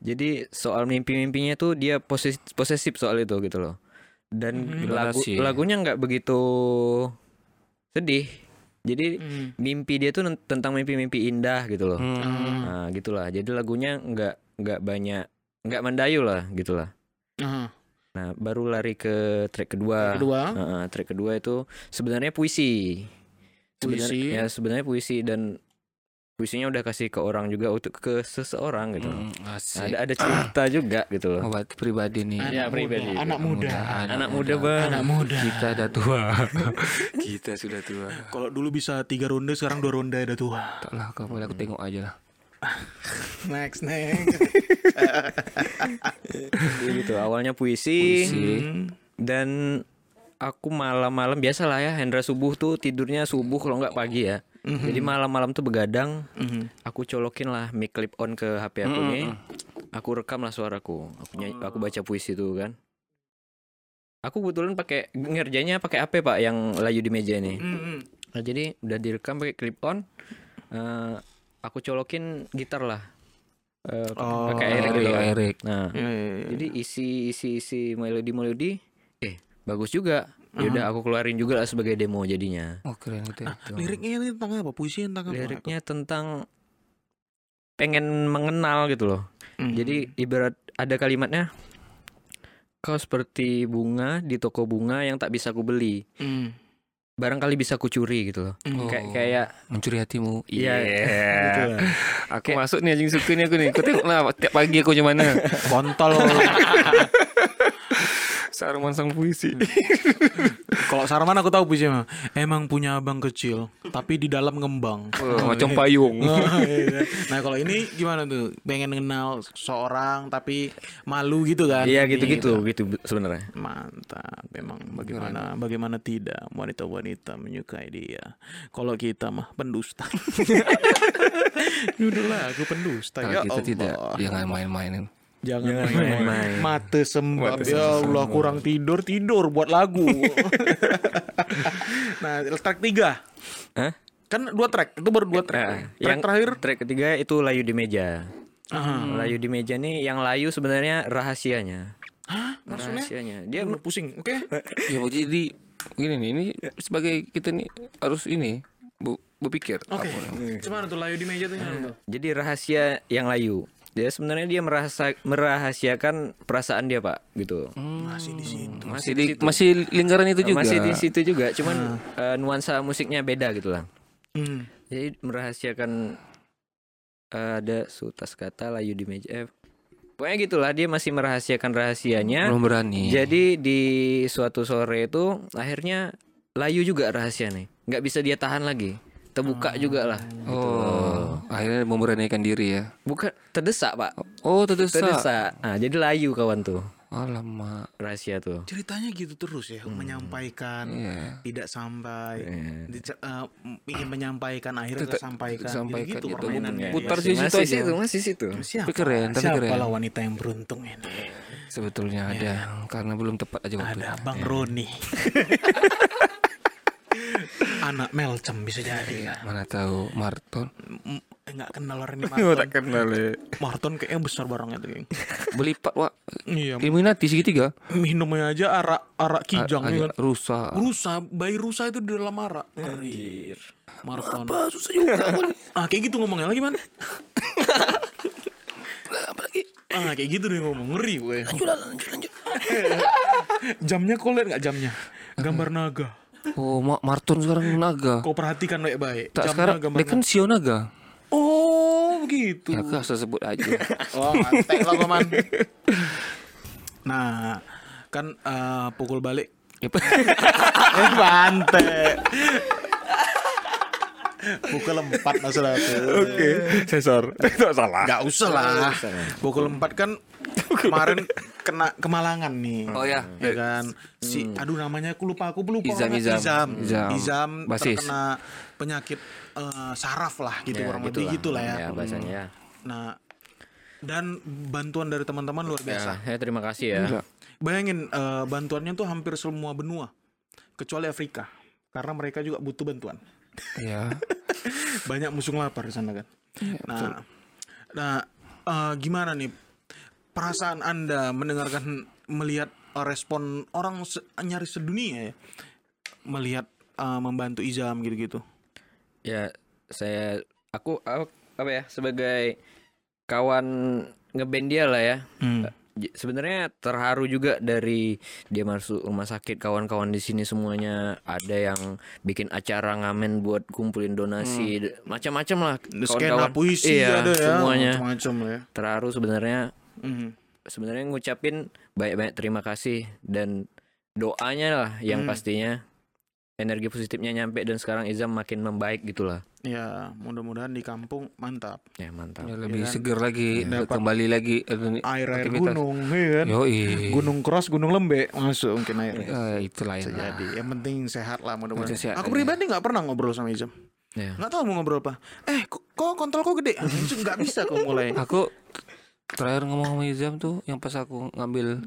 jadi soal mimpi-mimpinya tuh dia poses posesif soal itu gitu loh. Dan lagu Relasi. lagunya nggak begitu sedih. Jadi Hmm. mimpi dia tuh tentang mimpi-mimpi indah gitu loh. Hmm. Nah, gitulah. Jadi lagunya nggak nggak banyak nggak mendayu lah gitulah. Aha. Nah, baru lari ke track kedua. Kedua. Heeh, track kedua itu sebenarnya puisi. Sebenarnya Puisi. ya sebenarnya puisi dan puisinya udah kasih ke orang juga untuk ke seseorang gitu. Hmm, asik. ada ada cerita juga gitu loh. Obat pribadi nih. Anak Ya, muda, pribadi. Anak muda. Anak muda bang. Anak muda. Kita udah tua. Kita sudah tua. Kalau dulu bisa tiga ronde, sekarang dua ronde ada tua. Tak lah, kau boleh aku tengok aja lah. Next, next. gitu. Awalnya puisi, Puisi. dan aku malam-malam biasa lah ya Hendra subuh tuh tidurnya subuh kalau nggak pagi ya. Jadi malam-malam tuh begadang, aku colokin lah mic clip on ke HP aku nih. Aku rekam lah suaraku. Aku nyanyi, aku baca puisi tuh kan. Aku kebetulan pakai ngerjainnya pakai HP pak yang layu di meja ini. Hmm, Nah, jadi udah direkam pakai clip on. Eh, aku colokin gitar lah. Eh, Oh, pakai Eric gitu. Erik, Erik. Nah, ya, ya. jadi isi isi isi melodi melodi, eh bagus juga. Ya udah aku keluarin juga lah sebagai demo jadinya. Oh keren gitu ya. Liriknya ini tentang apa? Puisi tentang apa? Liriknya tentang pengen mengenal gitu loh. Hmm. Jadi ibarat ada kalimatnya, kau seperti bunga di toko bunga yang tak bisa ku beli. Hmm. Barangkali bisa ku curi gitu loh. Kayak Oh. kayak Mencuri hatimu. Iya, Iya. gitu lah. Aku masuk nih anjing suka nih aku nih. Kau tengok lah tiap pagi aku macam mana. Kontol. Sarman sang puisi. Kalau Sarman aku tahu puisi mah. Emang punya abang kecil, tapi di dalam ngembang. Oh, macam payung. Oh, iya. nah kalau ini gimana tuh? Pengen kenal seorang tapi malu gitu kan? Iya gitu-gitu gitu sebenarnya. Mantap, memang bagaimana bagaimana tidak wanita-wanita menyukai dia. Kalau kita mah pendusta. Lah, aku pendusta. Kalau ya kita Allah. tidak, jangan main-mainin. Jangan main-main. Mate sembab. ya Allah, kurang tidur tidur buat lagu. nah, track tiga Hah? kan dua track itu baru dua track. Nah, track yang terakhir track ketiga itu layu di meja. Layu di meja nih yang layu sebenarnya rahasianya. Hah? Maksudnya? Rahasianya. Dia udah pusing. Oke. Ya jadi gini nih, ini sebagai kita nih harus ini bu, berpikir. Oke. apa Gimana tuh layu di meja tuh tuh? jadi rahasia yang layu. Dia sebenarnya dia merasa merahasiakan perasaan dia, Pak, gitu. Masih di situ. Masih di, masih lingkaran itu juga. Masih di situ juga, cuman eh, nuansa musiknya beda gitu lah. Hmm. Jadi merahasiakan eh, ada sutas kata layu di meja. Eh, pokoknya gitulah dia masih merahasiakan rahasianya. Belum berani. Jadi di suatu sore itu akhirnya layu juga rahasia nih. nggak bisa dia tahan lagi. Terbuka juga lah. oh, akhirnya memberanikan diri ya. Bukan terdesak, Pak. Oh, terdesak. Terdesak. Nah, jadi layu kawan tuh. Alamak. Rahasia tuh. Ceritanya gitu terus ya, menyampaikan, Iya. tidak sampai, Iya. dice- eh, ingin menyampaikan akhirnya tersampaikan, Sampaikan gitu, itu. permainannya. Putar Masih, situ masih aja. situ, masih situ. Siapa? Tapi keren, tapi Siapa keren. lah wanita yang beruntung ini? Sebetulnya ada karena belum tepat aja waktunya. Ada Bang Roni. Anak Melcem bisa jadi kan. Mana tahu Marton. M- Nggak kenal orang ini Oh, Marton. tak kenal ya. Marton kayaknya besar barangnya tuh. Geng. Belipat, Wak. Iya, Illuminati segitiga. minumnya aja arak arak kijang ya kan. Rusak. Rusa, bayi rusa itu di dalam arak. Ngeri. Marton. Apa susah juga. ah kayak gitu ngomongnya lagi man. Ah kayak gitu deh ngomong ngeri gue. Lanjut lanjut lanjut. jamnya kau lihat nggak jamnya? Gambar naga. Oh, Ma Marton sekarang naga. Kau perhatikan baik-baik. Tak Jamnya sekarang dia kan Sio naga. Oh, begitu. Ya, aku asal sebut aja. Oh, mantek lah Koman. Nah, kan eh, pukul balik. eh, mantek. Pukul 4 masalah tuh. Oke. Sensor. Tidak salah. Gak usah lah. Pukul 4 kan kemarin kena kemalangan nih. Oh ya. Ya kan. Si aduh namanya aku lupa, aku lupa. Izam, orang. Izam. Izam. Izam. Izam Basis. terkena penyakit eh, saraf lah gitu Ya, kurang lebih gitulah. gitu lah ya. Ya bahasanya ya. Nah, dan bantuan dari teman-teman luar biasa. Ya, ya, terima kasih ya. Enggak. Bayangin eh, bantuannya tuh hampir semua benua kecuali Afrika karena mereka juga butuh bantuan. Ya. Banyak musuh lapar di sana kan. nah, nah eh, gimana nih perasaan anda mendengarkan melihat eh, respon orang se- nyaris sedunia ya melihat eh, membantu Izam gitu-gitu. Ya, saya aku, aku apa ya sebagai kawan ngeband dia lah ya. J- Sebenarnya terharu juga dari dia masuk rumah sakit kawan-kawan di sini semuanya ada yang bikin acara ngamen buat kumpulin donasi d- macam-macam lah Skena kawan-kawan. puisi iya, ada ya, semuanya macam-macam ya. terharu sebenarnya Mhm. sebenarnya ngucapin banyak-banyak terima kasih dan doanya lah yang Hmm. pastinya energi positifnya nyampe dan sekarang Izam makin membaik gitulah Ya, mudah-mudahan di kampung mantap. ya mantap Ya, lebih kan? seger lagi, Dapat kembali lagi eh, Air-air aktivitas. gunung, ya kan? Yoi. Gunung Cross, Gunung Lembek masuk mungkin airnya. Ya, itulah yang jadi. Yang penting sehat lah mudah-mudahan. Sehat Aku aja. pribadi nggak pernah ngobrol sama Izam. ya Nggak tahu mau ngobrol apa. Eh, kok, kontol kok gede? Itu nggak bisa kok mulai. Aku terakhir ngomong sama Izam tuh yang pas aku ngambil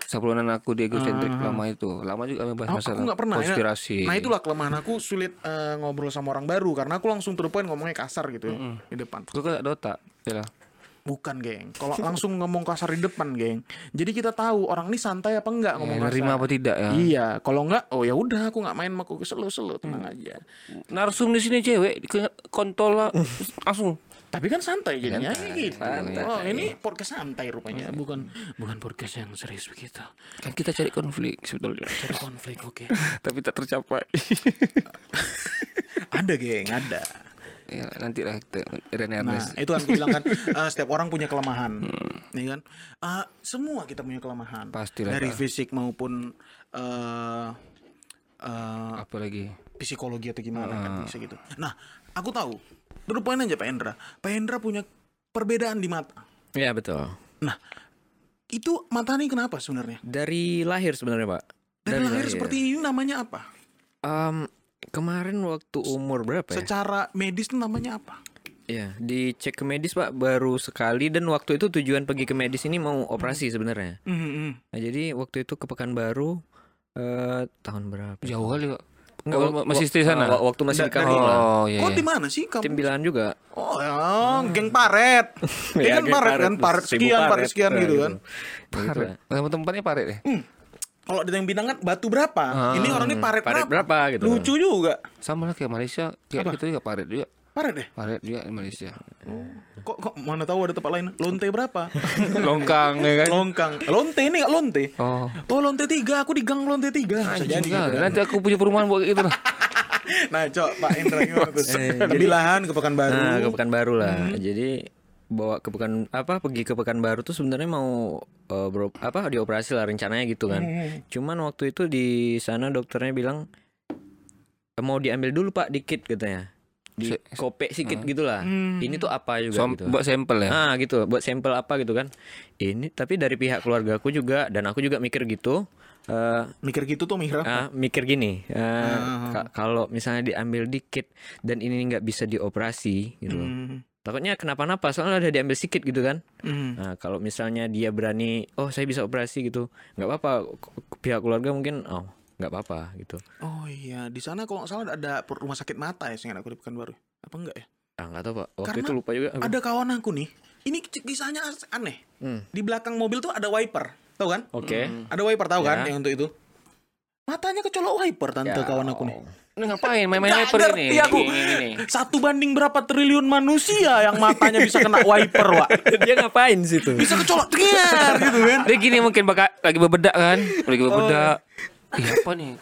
sablonan aku di egocentrik lama itu. Lama juga kami bahas Aku- masalah aku pernah, ya. konspirasi. Nah itulah kelemahan aku sulit eh, ngobrol sama orang baru karena aku langsung to the point ngomongnya kasar gitu ya di depan. Aku kan ada otak. Ya lah. Bukan, geng. Kalau langsung ngomong kasar di depan, geng. Jadi kita tahu orang ini santai apa enggak ngomong Ya, kasar. nerima apa tidak ya? Iya, kalau enggak, oh ya udah aku nggak main sama aku selu-selu, tenang Hmm. aja. Narsum di sini cewek kontol langsung. Tapi kan santai jadinya gitu. santai. Oh, ini podcast santai rupanya, bukan bukan podcast yang serius begitu. Kan kita cari konflik sebetulnya. Cari konflik, oke. Tapi tak tercapai. ada, geng, ada. ya, nanti lah kita Rene Nah, itu aku bilang kan, eh, setiap orang punya kelemahan, ya kan? Eh, semua kita punya kelemahan, Pastilah, dari fisik maupun eh eh, Apa lagi? psikologi atau gimana kan bisa gitu. Nah, aku tahu. Poin aja Pak Hendra. Pak Hendra punya perbedaan di mata. ya betul Nah, itu mata ini kenapa sebenarnya? dari lahir sebenarnya pak Dari lahir seperti ini namanya apa? Em, kemarin waktu umur berapa ya Secara medis itu namanya apa? ya dicek ke medis pak baru sekali dan waktu itu tujuan pergi ke medis ini mau operasi sebenarnya Hmm, nah jadi waktu itu ke Pekanbaru eh tahun berapa Jauh kali kok. Enggak, Oh, masih stay sana? waktu masih di kampung Oh iya. Kok iya. di mana sih kamu? tim bilan juga Oh ya, geng paret. Dia Ya, kan geng paret kan, paret sekian, paret sekian Nah, gitu gitu. kan. Paret. Nama tempatnya paret deh. Kalau di yang Bintang kan batu berapa? Ini orang ini paret, paret berapa gitu Lucu juga. Sama lah kayak Malaysia. Kayak kita juga paret juga. Paret deh. Paret juga di Malaysia. Kok, kok mana tahu ada tempat lain? Lonte berapa? Longkang ya kan. Longkang. Lonte ini nggak lonte. Oh. Oh lonte tiga, aku di gang lonte tiga. Jadi. Enggak, gitu. nanti aku punya perumahan buat gitu lah. Nah, cok Pak Indra gimana tuh? Eh, Kebilahan ke Pekanbaru. Nah, ke Pekanbaru lah. Hmm. Jadi bawa ke Pekan apa pergi ke Pekanbaru tuh sebenarnya mau eh, bro, apa dioperasi lah rencananya gitu kan. Hmm. Cuman waktu itu di sana dokternya bilang "Eh, mau diambil dulu Pak dikit katanya. Di Se- kopek sedikit gitulah. Ini tuh apa juga Som- gitu. buat sampel ya. Ah gitu, buat sampel apa gitu kan. Ini tapi dari pihak keluarga aku juga dan aku juga mikir gitu. eh Mikir gitu tuh mikir apa? Ah, mikir gini, eh, Ah. ka- kalau misalnya diambil dikit dan ini nggak bisa dioperasi gitu, loh. Hmm. takutnya kenapa-napa soalnya udah diambil sedikit gitu kan. Hmm. Nah kalau misalnya dia berani, oh saya bisa operasi gitu, nggak apa-apa. Pihak keluarga mungkin, oh nggak apa-apa gitu. Oh iya, di sana kalau nggak salah ada rumah sakit mata ya, seingat aku di Pekanbaru. Apa enggak ya? Ah nggak tahu pak, waktu Karena itu lupa juga. aku. Ada kawan aku nih. Ini ki- kisahnya aneh. Hmm. Di belakang mobil tuh ada wiper, tahu kan? Oke. Ada wiper tahu kan Ya. yang untuk itu? Matanya kecolok wiper tante Ya. kawan aku nih. Ini ngapain main-main wiper ini? aku. Ini, ini, ini. Satu banding berapa triliun manusia yang matanya bisa kena wiper, Wak. dia ngapain situ? Bisa kecolok trier gitu kan. Dia gini mungkin bakal lagi bebedak kan? Lagi bebedak. Iya apa nih?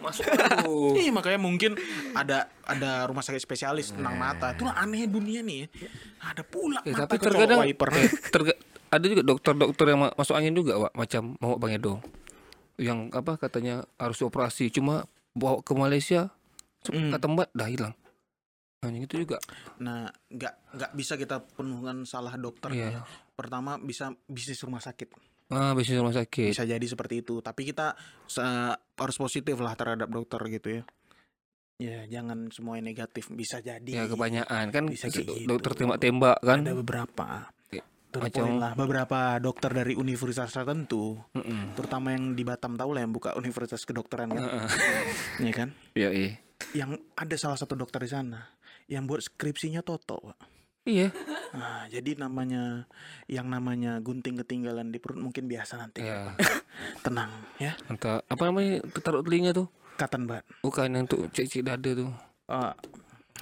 Masuk aduh. Iya makanya mungkin ada ada rumah sakit spesialis tentang mata. Itulah aneh dunia nih. ya. Ada pula mata tapi terkadang wiper. eh, terga- ada juga dokter-dokter yang ma- masuk angin juga, Wak, macam mau Bang Edo. Yang apa katanya harus operasi cuma bawa ke Malaysia Hmm. kata Mbak dah hilang. Nah, yang itu juga. Nah, nggak nggak bisa kita penuhkan salah dokter. Iya. Pertama bisa bisnis rumah sakit. Ah, bisnis rumah sakit. Bisa jadi seperti itu. Tapi kita harus positif lah terhadap dokter gitu ya. Ya, jangan semuanya negatif. Bisa jadi. Ya kebanyakan kan Bisa gitu. dokter tembak-tembak kan. Ada beberapa. Macam- lah. Beberapa dokter dari universitas tertentu, Mm-mm. terutama yang di Batam tahu lah yang buka universitas kedokteran kan. Iya kan? Iya, iya. Yang ada salah satu dokter di sana yang buat skripsinya Toto, Pak. Iya. Nah, jadi namanya yang namanya gunting ketinggalan di perut mungkin biasa nanti. Iya. Tenang ya. Entah apa namanya taruh telinga tuh. Katan bat. Bukan yang untuk cek-cek dada tuh. Eh,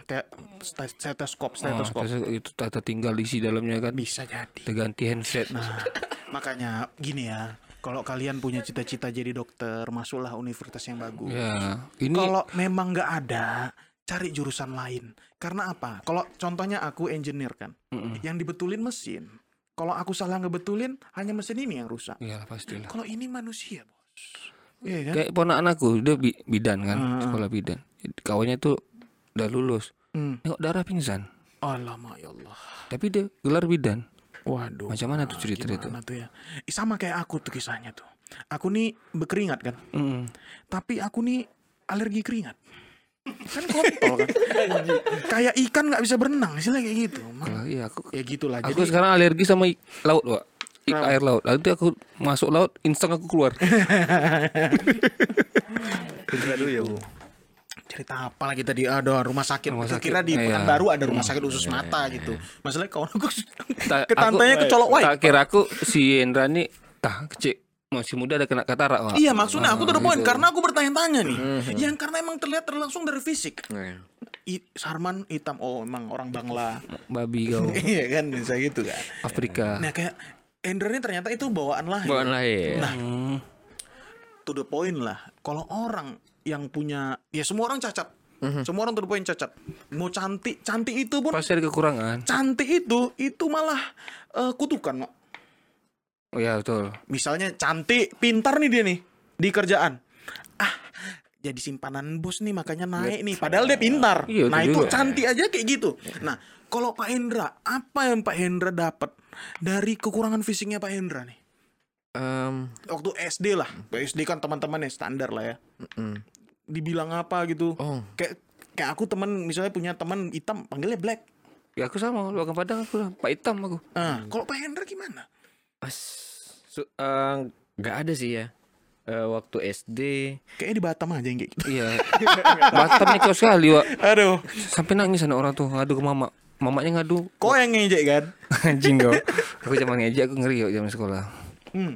te- stet- stetoskop, Oh, stetoskop. terus itu tata tinggal isi dalamnya kan. Bisa jadi. Terganti handset. Nah, makanya gini ya. Kalau kalian punya cita-cita jadi dokter, masuklah universitas yang bagus. Ya, ini Kalau memang nggak ada, cari jurusan lain. Karena apa? Kalau contohnya aku engineer kan, Mm-mm. yang dibetulin mesin. Kalau aku salah ngebetulin, hanya mesin ini yang rusak. Iya pastilah. Kalau ini manusia, bos. Iya kan? Kayak ponakan aku dia bi- bidan kan, Hmm. sekolah bidan. Kawannya tuh udah lulus. Hmm. Tengok darah pingsan. Alamak ya Allah. Tapi dia gelar bidan. Waduh. Macam mana tuh cerita itu? Tuh ya? Sama kayak aku tuh kisahnya tuh. Aku nih berkeringat kan. Mm. Tapi aku nih alergi keringat. Kan kontol kan. kayak ikan nggak bisa berenang. Istilah kayak gitu. Iya aku Ya gitulah. aku Jadi sekarang alergi sama laut, Kenapa? air laut. Nanti aku masuk laut, instan aku keluar. cerita apa lagi tadi? Ada rumah sakit. Rumah sakit. kira di Iya. Pekanbaru ada rumah sakit khusus mata gitu. Masalahnya kawan aku Ta- ketantanya kecolok wae. Tak kira aku si Endra nih tah kecil masih muda ada kena katarak, Wak. Iya maksudnya aku tuh the point gitu. karena aku bertanya-tanya nih. Hmm. Yang karena emang terlihat langsung dari fisik. Nah, I, Sarman hitam, oh emang orang Bangla. Babi kau. Iya kan bisa gitu kan. Afrika. Nah kayak Ender ini ternyata itu bawaan lahir. Bawaan lahir. Nah Hmm. to the point lah. Kalau orang yang punya, ya semua orang cacat. Semua orang to the point cacat. Mau cantik, cantik itu pun Pasti ada kekurangan. cantik itu itu malah eh, kutukan Mak. Oh ya betul. misalnya cantik pintar nih dia nih di kerjaan. Ah jadi simpanan bos nih makanya naik nih. Padahal dia pintar. Iya, nah itu juga. cantik aja kayak gitu. Nah kalau Pak Hendra apa yang Pak Hendra dapat dari kekurangan fisiknya Pak Hendra nih? Em, waktu SD lah. SD kan teman-temannya standar lah ya. Mm. dibilang apa gitu. Oh, kayak kayak aku teman misalnya punya teman hitam panggilnya black. Ya aku sama, lu akan padang aku lah. Pak hitam aku. nah kalau Pak Hendra gimana as, su- eh, nggak ada sih ya. Eh, waktu SD kayaknya di Batam aja yang kayak gitu Iya. Batam nih kau sekali, Wak. aduh Sampai nangis anak orang tuh ngadu ke mama. Mamanya ngadu. kok yang ngejek kan Anjing kau. Aku cuma ngejek aku ngeri kok zaman sekolah. hmm.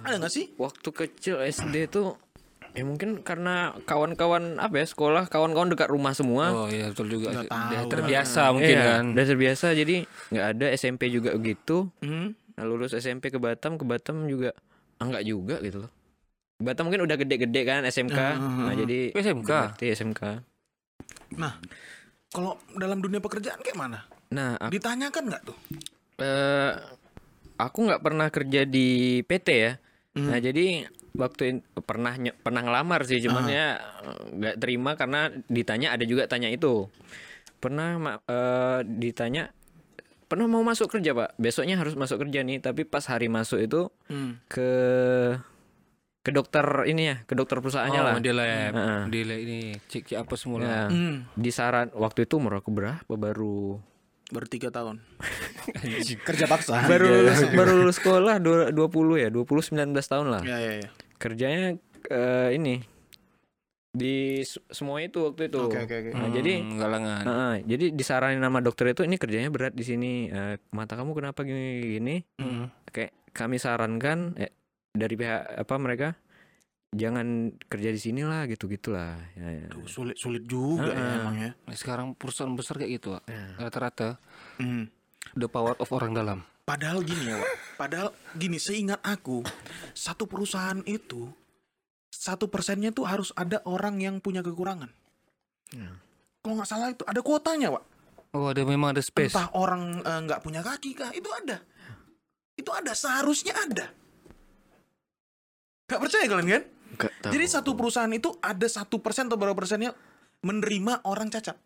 ada nggak sih waktu kecil SD tuh ya mungkin karena kawan-kawan apa ya sekolah kawan-kawan dekat rumah semua Oh iya betul juga. Udah terbiasa mungkin Iya, kan. udah terbiasa jadi nggak ada SMP juga begitu hmm. Nah, lulus SMP ke Batam ke Batam juga ah, nggak juga gitu loh. Batam mungkin udah gede-gede kan SMK nah jadi SMK. berarti SMK Nah, kalau dalam dunia pekerjaan kayak mana? nah aku, Ditanyakan nggak tuh? eh, aku nggak pernah kerja di PT ya. Nah jadi waktu in- pernah pernah ngelamar sih cuman ya eh, nggak terima karena ditanya ada juga tanya itu. Pernah ma- eh, ditanya pernah mau masuk kerja pak besoknya harus masuk kerja nih tapi pas hari masuk itu Hmm. ke ke dokter ini ya ke dokter perusahaannya Oh, lah dia lab. Heeh. Dia lab ini cek cek apa semua Ya. Hmm. disaran waktu itu umur aku berapa baru Baru tiga tahun. Kerja paksa. baru lulus, baru lulus sekolah dua- 20 ya 20 19 tahun lah Ya ya ya. kerjanya eh, ini di semua itu waktu itu Oke oke oke. Nah, jadi Hmm, galangan. Heeh, jadi disaranin nama dokter itu ini kerjanya berat di sini Eh, mata kamu kenapa gini gini Hmm. kayak kami sarankan eh, dari pihak apa mereka jangan kerja di sini lah gitu gitulah ya, ya. Tuh, sulit sulit juga ya emang ya. Nah, sekarang perusahaan besar kayak gitu. Ya. Rata-rata Hmm. the power of orang dalam. Padahal gini ya, Wak. Padahal gini, seingat aku, satu perusahaan itu satu persennya tuh harus ada orang yang punya kekurangan. Ya. Kalau nggak salah itu ada kuotanya, Pak. Oh, ada memang ada space. Entah orang eh, nggak punya kaki kah, itu ada. Itu ada, seharusnya ada. Gak percaya kalian kan? Tahu. Jadi satu perusahaan itu ada satu persen atau berapa persennya menerima orang cacat.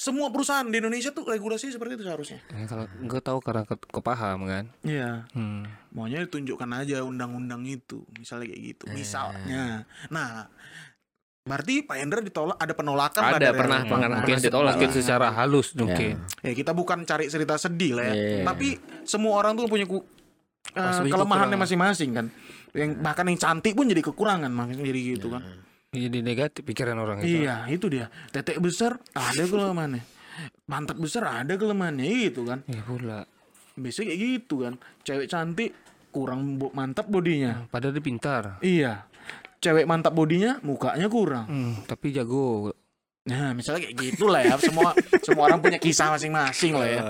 Semua perusahaan di Indonesia tuh regulasi seperti itu seharusnya. Ya, kalau enggak tahu karena ke, kepaham kan. Iya. Hmm. Maunya ditunjukkan aja undang-undang itu, misalnya kayak gitu. Eh. Misalnya. Nah, berarti Pak Hendra ditolak ada penolakan lah Ada, dari pernah, Nah, mungkin ditolak Mungkin lah. secara halus mungkin. Ya kita bukan cari cerita sedih lah ya. Iya. Tapi semua orang tuh punya ku, eh, Pasti kelemahannya masing-masing kan. Yang bahkan yang cantik pun jadi kekurangan makanya jadi gitu kan. Jadi negatif pikiran orang itu. Iya, itu dia. Tetek besar ada kelemahannya. Pantat besar ada kelemahannya itu kan. Iya pula. Biasanya kayak gitu kan. Cewek cantik kurang mantap bodinya. Padahal dia pintar. Iya. Cewek mantap bodinya, mukanya kurang. Hmm, tapi jago. Nah, misalnya kayak gitulah ya. Semua semua orang punya kisah masing-masing lah ya.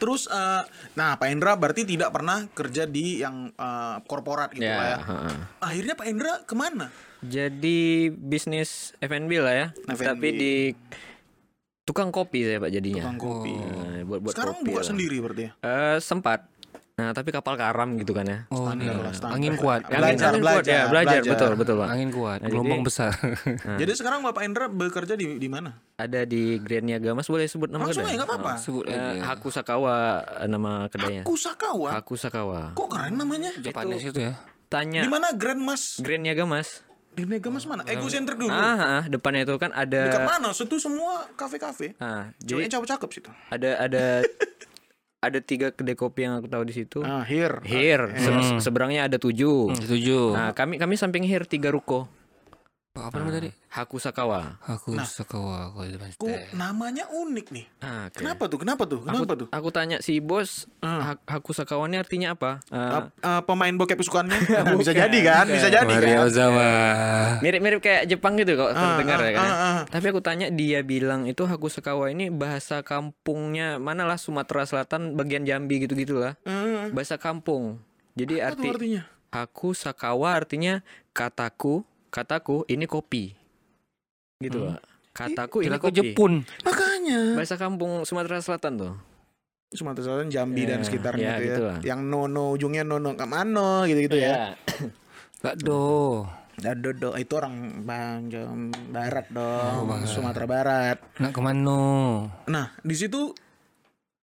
Terus eh, nah Pak Hendra berarti tidak pernah kerja di yang eh, korporat gitu Ya, lah ya. Akhirnya Pak Hendra ke mana? Jadi bisnis F&B lah ya. F&B. Tapi di tukang kopi saya Pak jadinya. Tukang kopi. Nah, buat buat Sekarang kopi buka lah. sendiri berarti ya. Eh, sempat. Nah, tapi kapal karam gitu kan ya. Oh, Standar iya. lah, standar. angin kuat. Belajar, Angin- angin kuat, belajar, ya, belajar, belajar. betul, betul, Pak. Angin kuat, Nah, gelombang jadi- besar. Jadi sekarang Bapak Hendra bekerja di di mana? Ada di Grand Niaga Mas boleh sebut nama Langsung kedai? aja nggak apa-apa. Sebut Eh, aja. Haku Sakawa eh, nama kedainya. Aku Sakawa. Haku Sakawa. Kok keren namanya? Japanes itu ya. Tanya Di mana Grand Mas? Grand Niaga Mas. Di Mega Mas mana? Ego Center dulu. Ah, ah, depannya itu kan Dekat ada mana? Itu semua kafe-kafe. ah, jadi cakep-cakep situ. ada ada ada tiga kedai kopi yang aku tahu di situ. Ah, here. Here, se- seberangnya ada tujuh. Hmm, setuju. Nah, kami kami samping here tiga ruko. Apa namanya tadi? Haku Sakawa. Aku Sakawa aku di Mas Kok Teh. namanya unik nih? Ah, oke. Kenapa tuh? Kenapa tuh? Aku, Kenapa tuh? aku tanya si bos, Ah. Ha- Haku Sakawa ini artinya apa? Eh, Uh, uh, pemain bokep kesukaannya Nah, bisa jadi kan bisa jadi Maria kan Ozawa. mirip-mirip kayak Jepang gitu kok Ah, dengar ah, ya kan. ah, ah. Tapi aku tanya dia bilang itu Haku Sakawa ini bahasa kampungnya mana lah Sumatera Selatan bagian Jambi gitu-gitulah. Eh, Bahasa kampung. Jadi apa arti artinya Haku Sakawa artinya kataku, kataku ini kopi. Gitu, Pak. Kataku ini kopi. Jepun. makanya Bahasa kampung Sumatera Selatan tuh. Sumatera Selatan Jambi dan Ya, sekitarnya ya, itu ya gitu lah. yang nono ujungnya nono kamano gitu gitu ya Gak do. Dado do itu orang bang Jam barat dong Sumatera Barat Nak ke mana? nah di situ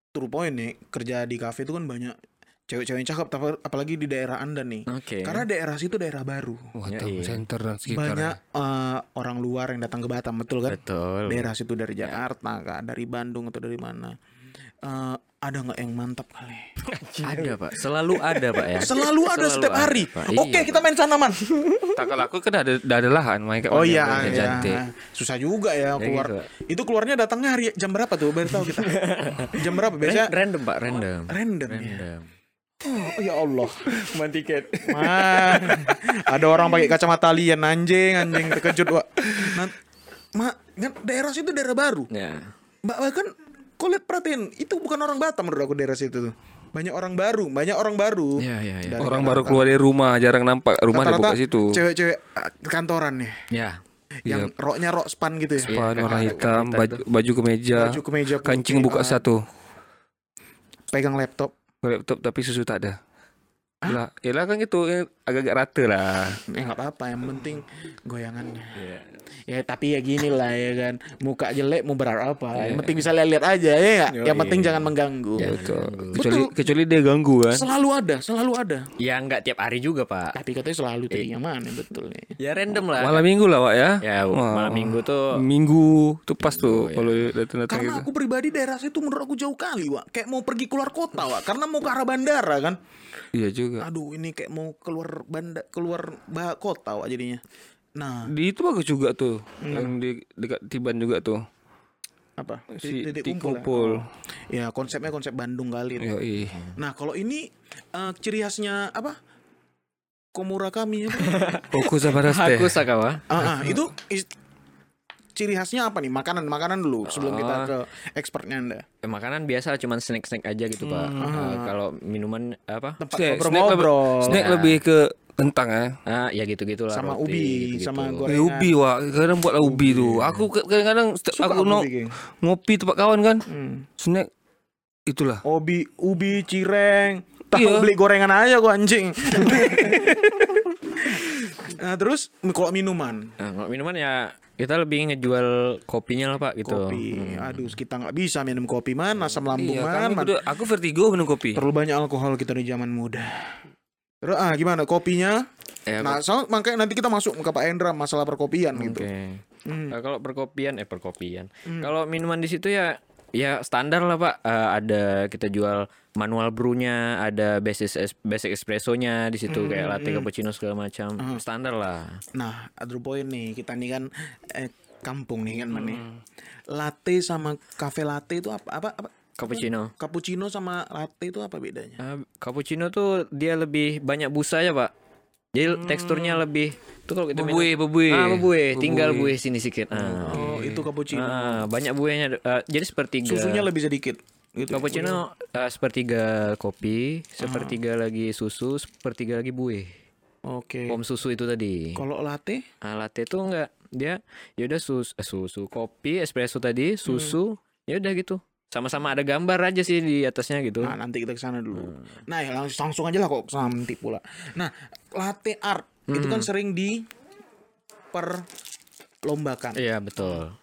true point nih kerja di kafe itu kan banyak cewek-cewek yang cakep tapi apalagi di daerah anda nih Oke. karena daerah situ daerah baru Wah, Ya, iya. center dan sekitar. banyak eh, orang luar yang datang ke Batam betul kan Betul. daerah situ dari Jakarta kah dari Bandung atau dari mana Eh, ada nggak yang mantap kali Ada, Pak. Selalu ada, Pak ya. selalu ada Selalu setiap ada, hari Pak. oke Iya, kita main sana man Tak kalau aku kan ada ada lahan main kayak oh iya, yang iya. cantik. susah juga ya keluar gitu, itu keluarnya datangnya hari jam berapa tuh baru tahu kita jam berapa biasanya Ran- random, Pak, random. random ya Random. Oh, ya Allah. Cuman tiket. Wah, ada orang pakai kacamata alien anjing anjing terkejut Wak. Nah, ma, kan daerah situ daerah baru. Ya. Mbak bahkan kau lihat perhatiin itu bukan orang Batam menurut aku daerah situ tuh. Banyak orang baru banyak orang baru. Ya, ya, ya. Orang baru keluar dari rumah, jarang nampak. Rumah ada buka situ. cewek-cewek ah, kantoran nih. Ya. yang roknya rok span gitu ya. Pan Iya, warna kan, hitam, baju, baju kemeja, baju kemeja kancing buka satu, pegang laptop laptop tapi susu tak ada. Lah, yalah kan gitu eh, agak-agak rata lah. eh nggak apa-apa yang penting goyangannya Iya. ya tapi ya gini lah ya kan muka jelek mau berharap apa yang penting bisa lihat-lihat aja ya nggak? yang penting jangan mengganggu Betul. Kecuali kecuali dia ganggu kan. selalu ada selalu ada Ya nggak tiap hari juga, Pak. tapi katanya selalu tadi yang mana betul nih Ya random lah. Malam minggu lah, Wak ya. Ya, Wah. malam minggu tuh Minggu tuh pas tuh kalau datang-datang karena gitu. aku pribadi daerah situ menurut aku jauh kali Wak kayak mau pergi keluar kota Wak karena mau ke arah bandara kan Iya juga. aduh ini kayak mau keluar banda keluar bah kota Wak jadinya nah Di itu bagus juga tuh. Yang di dekat Tiban juga tuh. apa Si Titik Titik kumpul ya? Ya konsepnya konsep Bandung kali. Yoi. nah kalau ini eh, ciri khasnya apa komura kami apa? Oku Zabaraste. Haku Sakawa. ah, ah, itu ciri khasnya apa nih makanan makanan dulu sebelum kita ke expertnya anda Eh, makanan biasa cuman snack-snack aja gitu, Pak. Eh, kalau minuman apa? tempat Snack, snack lebih, snack lebih ke kentang ya. Ah, ya gitu-gitulah. Sama roti, ubi, gitu-gitu. sama Eh, gorengan. ubi wah, kadang buatlah ubi tuh. Aku kadang-kadang Suka aku no, ubi, ngopi tempat kawan kan, Hmm. snack itulah. Ubi, ubi, cireng. Tahu Iya. beli gorengan aja gua anjing. nah, terus kalau minuman, Nah, kalau minuman ya kita lebih ngejual kopinya lah pak gitu. kopi. Aduh, kita nggak bisa minum kopi man, asam lambung Iya, man. kami man. aku vertigo minum kopi. Terlalu banyak alkohol kita di zaman muda. Terus ah gimana kopinya? Ya, nah, soal makanya nanti kita masuk ke Pak Endra masalah perkopian gitu. Oke. Hmm. Nah, kalau perkopian eh perkopian. Kalau minuman di situ ya ya standar lah pak. Eh, ada kita jual manual brewnya, ada basic es- basic espressonya di situ kayak latte cappuccino segala macam. Standar lah. Nah, other point nih, kita nih kan eh, kampung nih kan Man, nih. Hmm. Latte sama cafe latte itu apa apa apa? Cappuccino. Cappuccino sama latte itu apa bedanya? Ah, cappuccino tuh dia lebih banyak busa ya pak. Jadi teksturnya lebih tuh kalau kita minum- Bebue, bebue. Ah, bebue. Tinggal buih sini sedikit. Ah. Oh, itu cappuccino. Ah, banyak buahnya. Ah, jadi sepertiga. Susunya lebih sedikit. Gitu. Cappuccino uh, sepertiga kopi, sepertiga lagi susu, sepertiga lagi buih. Oke. Pom susu itu tadi. Kalau latte? Nah, latte itu enggak dia ya udah sus eh, susu kopi espresso tadi susu ya udah gitu sama-sama ada gambar aja sih di atasnya gitu Nah, nanti kita ke sana dulu. Hmm. Nah, ya langsung, langsung aja lah kok nanti pula. Nah, latte art itu Hmm. kan sering di perlombakan. iya betul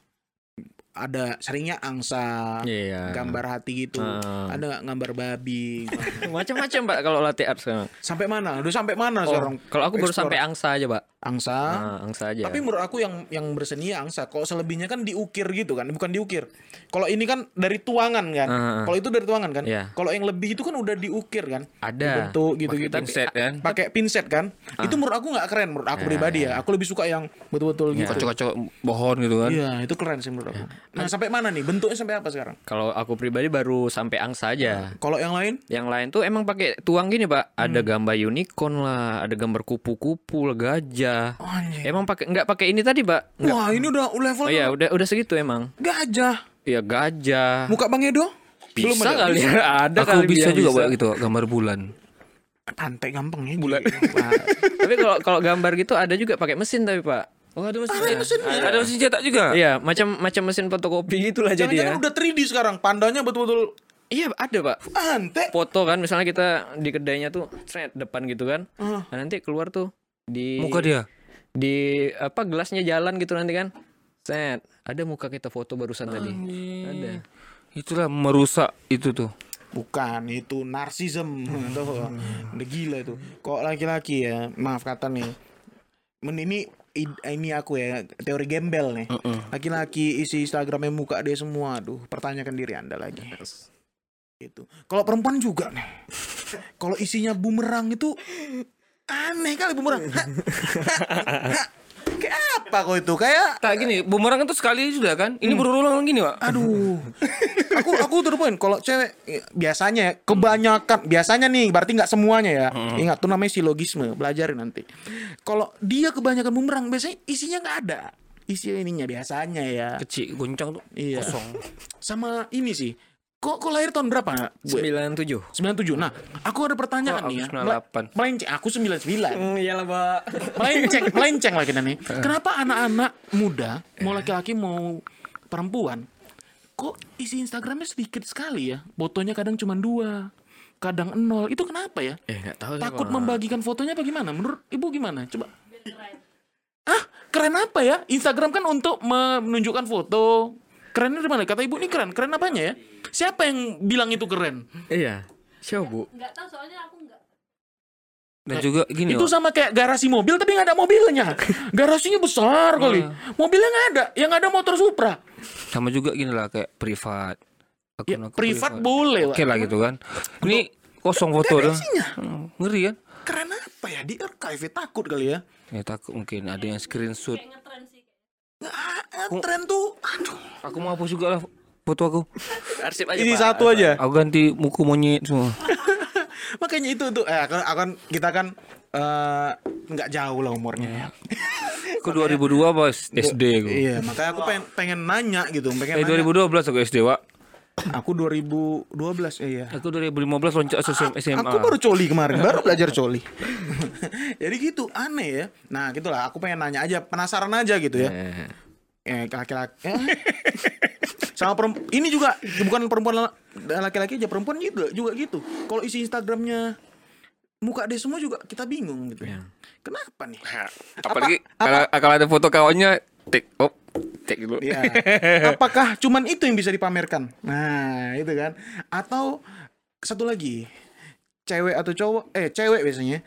Ada seringnya angsa, iya gambar hati gitu. Ah. Ada gambar babi. macam-macam pak kalau latte art sekarang sampai mana? Udah sampai mana Oh, sekarang? kalau aku baru Explore. sampai angsa aja pak angsa. Ah, angsa aja Tapi menurut aku yang yang berseni ya angsa. Kalau selebihnya kan diukir gitu kan, bukan diukir. Kalau ini kan dari tuangan kan. Ah. Kalau itu dari tuangan kan. Iya. Kalau yang lebih itu kan udah diukir kan. ada Bentuk gitu-gitu. Pinset kan. Pakai pinset kan. Itu menurut aku nggak keren menurut aku pribadi ya. Aku lebih suka yang betul-betul gitu. Kocok-kocok pohon gitu kan. Iya, itu keren sih menurut aku. Nah, sampai mana nih? Bentuknya sampai apa sekarang? kalau aku pribadi baru sampai angsa aja Kalau yang lain? Yang lain tuh emang pakai tuang gini pak, ada Hmm. gambar unicorn lah, ada gambar kupu-kupu, lah, gajah. Oh, anjing. Emang pakai nggak pakai ini tadi pak? Wah, ini udah level Oh iya udah udah segitu emang. gajah. Iya gajah. Muka Bang Edo? Belum Bisa ada. kali ya, ada Aku kali bisa yang juga bisa. buat gitu gambar bulan. Pantai gampang ya. Bulan. Wah. Tapi kalau kalau gambar gitu ada juga pakai mesin tapi pak. Oh ada mesin. Ada mesin cetak juga. Iya macam macam mesin fotokopi gitulah jadi ya. Udah 3D sekarang. Pandanya betul-betul Iya ada pak. ante. Foto kan misalnya kita di kedainya tuh depan gitu kan. Ah. Nah, nanti keluar tuh di Muka dia. di apa gelasnya jalan gitu nanti kan. Set, ada muka kita foto barusan tadi. Ada. Itulah merusak itu tuh. Bukan, itu narsism. Tuh, udah gila itu. Kok laki-laki ya, maaf kata nih. Men ini ini aku ya, teori gembel nih. Laki-laki isi Instagramnya muka dia semua. Aduh, pertanyakan diri Anda lagi. Itu. Kalau perempuan juga nih. Kalau isinya bumerang itu aneh kali bumerang. Kayak apa kok itu? Kayak Tak gini, bumerang itu sekali sudah kan? Ini berulang-ulang gini, Pak. Aduh. aku aku terpoin kalau cewek ya, biasanya ya, kebanyakan biasanya nih berarti nggak semuanya ya. Ingat tuh namanya silogisme, belajarin nanti. Kalau dia kebanyakan bumerang biasanya isinya nggak ada. Isi ininya biasanya ya. Kecil, goncang tuh. Iya. Kosong. Sama ini sih. Kok kok lahir tahun berapa? Sembilan tujuh. 97. Nah, aku ada pertanyaan Kok nih ya. 98? Melenceng, aku 99. iyalah pak. melenceng melenceng kita nih kenapa anak-anak muda mau laki-laki mau perempuan kok isi Instagramnya sedikit sekali ya fotonya kadang cuma dua kadang nol itu kenapa ya Eh nggak tahu sih takut Pak. membagikan fotonya bagaimana menurut ibu gimana coba ah keren apa ya Instagram kan untuk menunjukkan foto kerennya dari mana kata ibu ini keren keren apanya ya siapa yang bilang itu keren Iya. Siapa bu? nggak tahu soalnya aku Dan juga gini, itu Pak. sama kayak garasi mobil tapi nggak ada mobilnya garasinya besar kali mobilnya nggak ada yang ada motor Supra sama juga gini lah kayak privat. ya, Akun-akun privat boleh Oke Wak. lah gitu kan. Ini kosong foto isinya. Hmm, Ngeri kan? keren apa ya di archive takut kali ya Ya takut mungkin ada yang screenshot. nggak ah, tren tuh aduh Aku mau hapus juga lah foto aku. Arsip aja ini pak. satu aja Aku ganti muku monyet semua. makanya itu tuh eh akan, akan kita kan eh, nggak jauh lah umurnya ya Aku 2002 pas SD aku. iya makanya aku pengen pengen nanya gitu pengen Eh nanya 2012 aku SD, Wak. Aku 2012 eh ya. Aku 2015 loncat SMA. Aku baru coli kemarin, baru belajar coli. Jadi gitu aneh ya. Nah gitulah. Aku pengen nanya aja, penasaran aja gitu ya. Eh, Eh laki-laki. eh. Sama perempuan. Ini juga bukan perempuan laki-laki aja perempuan juga juga gitu. Kalau isi Instagramnya muka dia semua juga kita bingung gitu. Iya. Kenapa nih? Apalagi kalau kalau ada foto kawannya tik op tik dulu. Iya. Apakah cuman itu yang bisa dipamerkan? Nah, itu kan. Atau satu lagi, cewek atau cowok, eh cewek biasanya,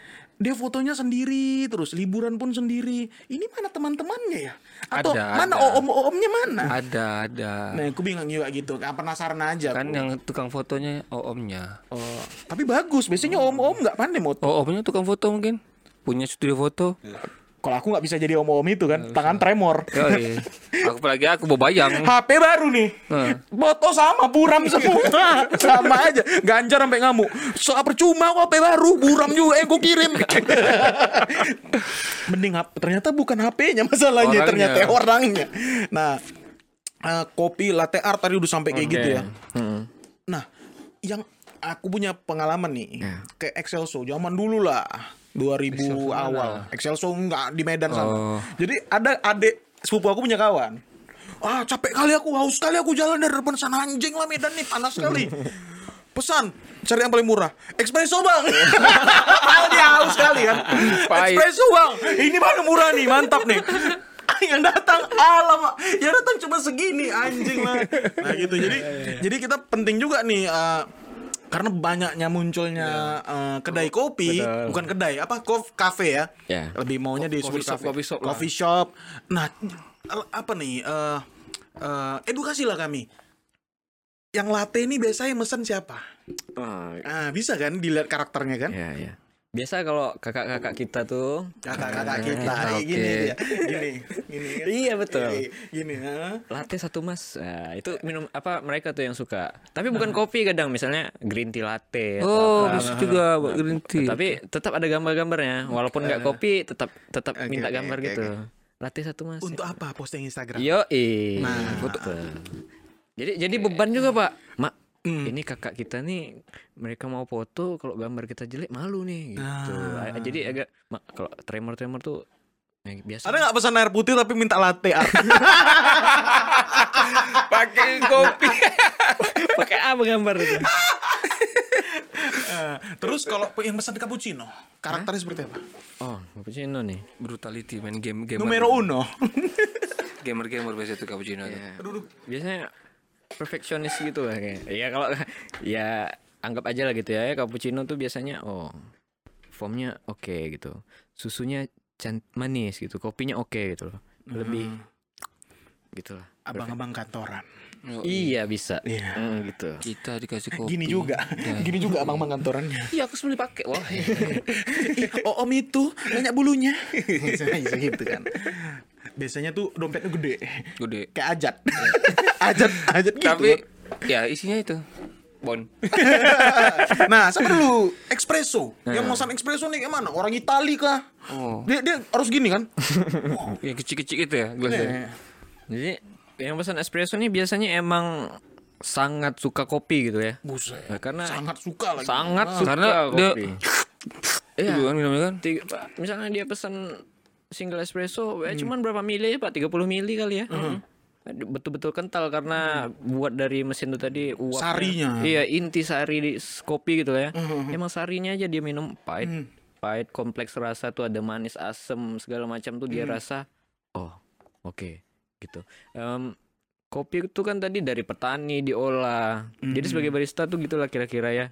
dia fotonya sendiri terus, liburan pun sendiri. Ini mana teman-temannya ya? Atau Ada, mana ada. om-omnya mana? Ada ada. Nah, aku bingung juga gitu. Kan penasaran aja. Kan aku. yang tukang fotonya oh omnya. Oh, tapi bagus. Biasanya om-om nggak pandai moto. Oh omnya tukang foto mungkin. Punya studio foto. Kalau aku nggak bisa jadi om-om itu kan, tangan tremor. Yoi. aku apalagi aku mau bayang. HP baru nih. Nah. Foto sama buram semua. sama aja. Ganjar sampai ngamuk. So percuma kok HP baru, buram juga yang ku kirim. Mending HP ternyata bukan HP-nya masalahnya, Orangnya. ternyata orangnya. Nah, eh, kopi latte art tadi udah sampai kayak gitu ya. Hmm. Nah, yang aku punya pengalaman nih, kayak Excel Show zaman dulu lah. 2000 awal. Excel Show enggak di Medan sana. Oh. Jadi ada adik sepupu aku punya kawan. Ah, capek kali aku, haus kali aku jalan dari depan sana anjing lah Medan nih, panas sekali. Pesan, cari yang paling murah. Espresso, Bang. Dia haus sekali kan. Espresso, Bang. Ini paling murah nih, mantap nih. yang datang alamak yang datang cuma segini anjing lah nah gitu jadi jadi kita penting juga nih eh, karena banyaknya munculnya eh, kedai kopi bukan kedai apa kof kafe ya Ya. lebih maunya disebut coffee shop, kafe. coffee shop lah. Coffee shop. nah al- apa nih eh eh, edukasi lah kami yang latte ini biasanya mesen siapa Oh, ah bisa kan dilihat karakternya kan ya, ya. Biasa kalau kakak-kakak kita tuh kakak-kakak kita. Oke. gini dia. Gini. Gini kan. Iya, betul. gini ha? latte satu mas. Nah, itu minum apa mereka tuh yang suka. Tapi bukan kopi kadang misalnya green tea latte atau Oh, apa. bisa juga buat green tea. tapi tetap ada gambar-gambarnya. Walaupun nggak kopi tetap tetap Oke, minta gambar oke, gitu. latte satu mas. Untuk apa posting Instagram? Yo eh Nah. jadi jadi beban juga pak. Mak ini kakak kita nih mereka mau foto kalau gambar kita jelek malu nih gitu. Ah. Jadi agak mak kalau tremor tremor tuh eh, biasa. Ada nggak pesan air putih tapi minta latte pakai kopi. pakai apa gambar itu. Eh, terus kalau yang pesan cappuccino karakternya seperti apa? Oh cappuccino nih. Brutality main game gamer. numero uno. Gamer gamer biasa tuh cappuccino tuh. Ya, biasanya perfeksionis gitu lah kayak. Ya kalau ya anggap aja lah gitu ya. Cappuccino tuh biasanya oh formnya oke gitu. Susunya can manis gitu. Kopinya oke gitu loh. Lebih gitu lah. abang-abang kantoran Oh, Iya bisa. Iya. Hmm, gitu. Kita dikasih kopi. gini juga gini juga abang-abang kantorannya Iya, aku sendiri pakai. Wah. oh om itu banyak bulunya bisa gitu kan biasanya tuh dompetnya gede Gede. kayak ajat ajat ajat gitu Tapi ya isinya itu bon. nah sama dulu espresso yang pesan espresso nih kayak mana orang Itali kah Oh. dia dia harus gini kan Yang kecil-kecil itu ya gelasnya. Nih. Jadi yang pesan espresso nih biasanya emang sangat suka kopi gitu ya. buset Nah, karena sangat suka lagi sangat suka Karena dia- kopi. Iya. Itu kan kan. Tiga, misalnya dia pesan single espresso, ya cuman berapa mili Pak? 30 mili kali ya. Betul-betul kental karena buat dari mesin itu tadi uapnya. Sarinya. Iya, inti sari di kopi gitu ya. Emang sarinya aja dia minum pahit. Pahit kompleks rasa tuh ada manis, asem, segala macam tuh dia rasa oh, oke gitu. Em, kopi itu kan tadi dari petani diolah. Jadi sebagai barista tuh gitulah kira-kira ya.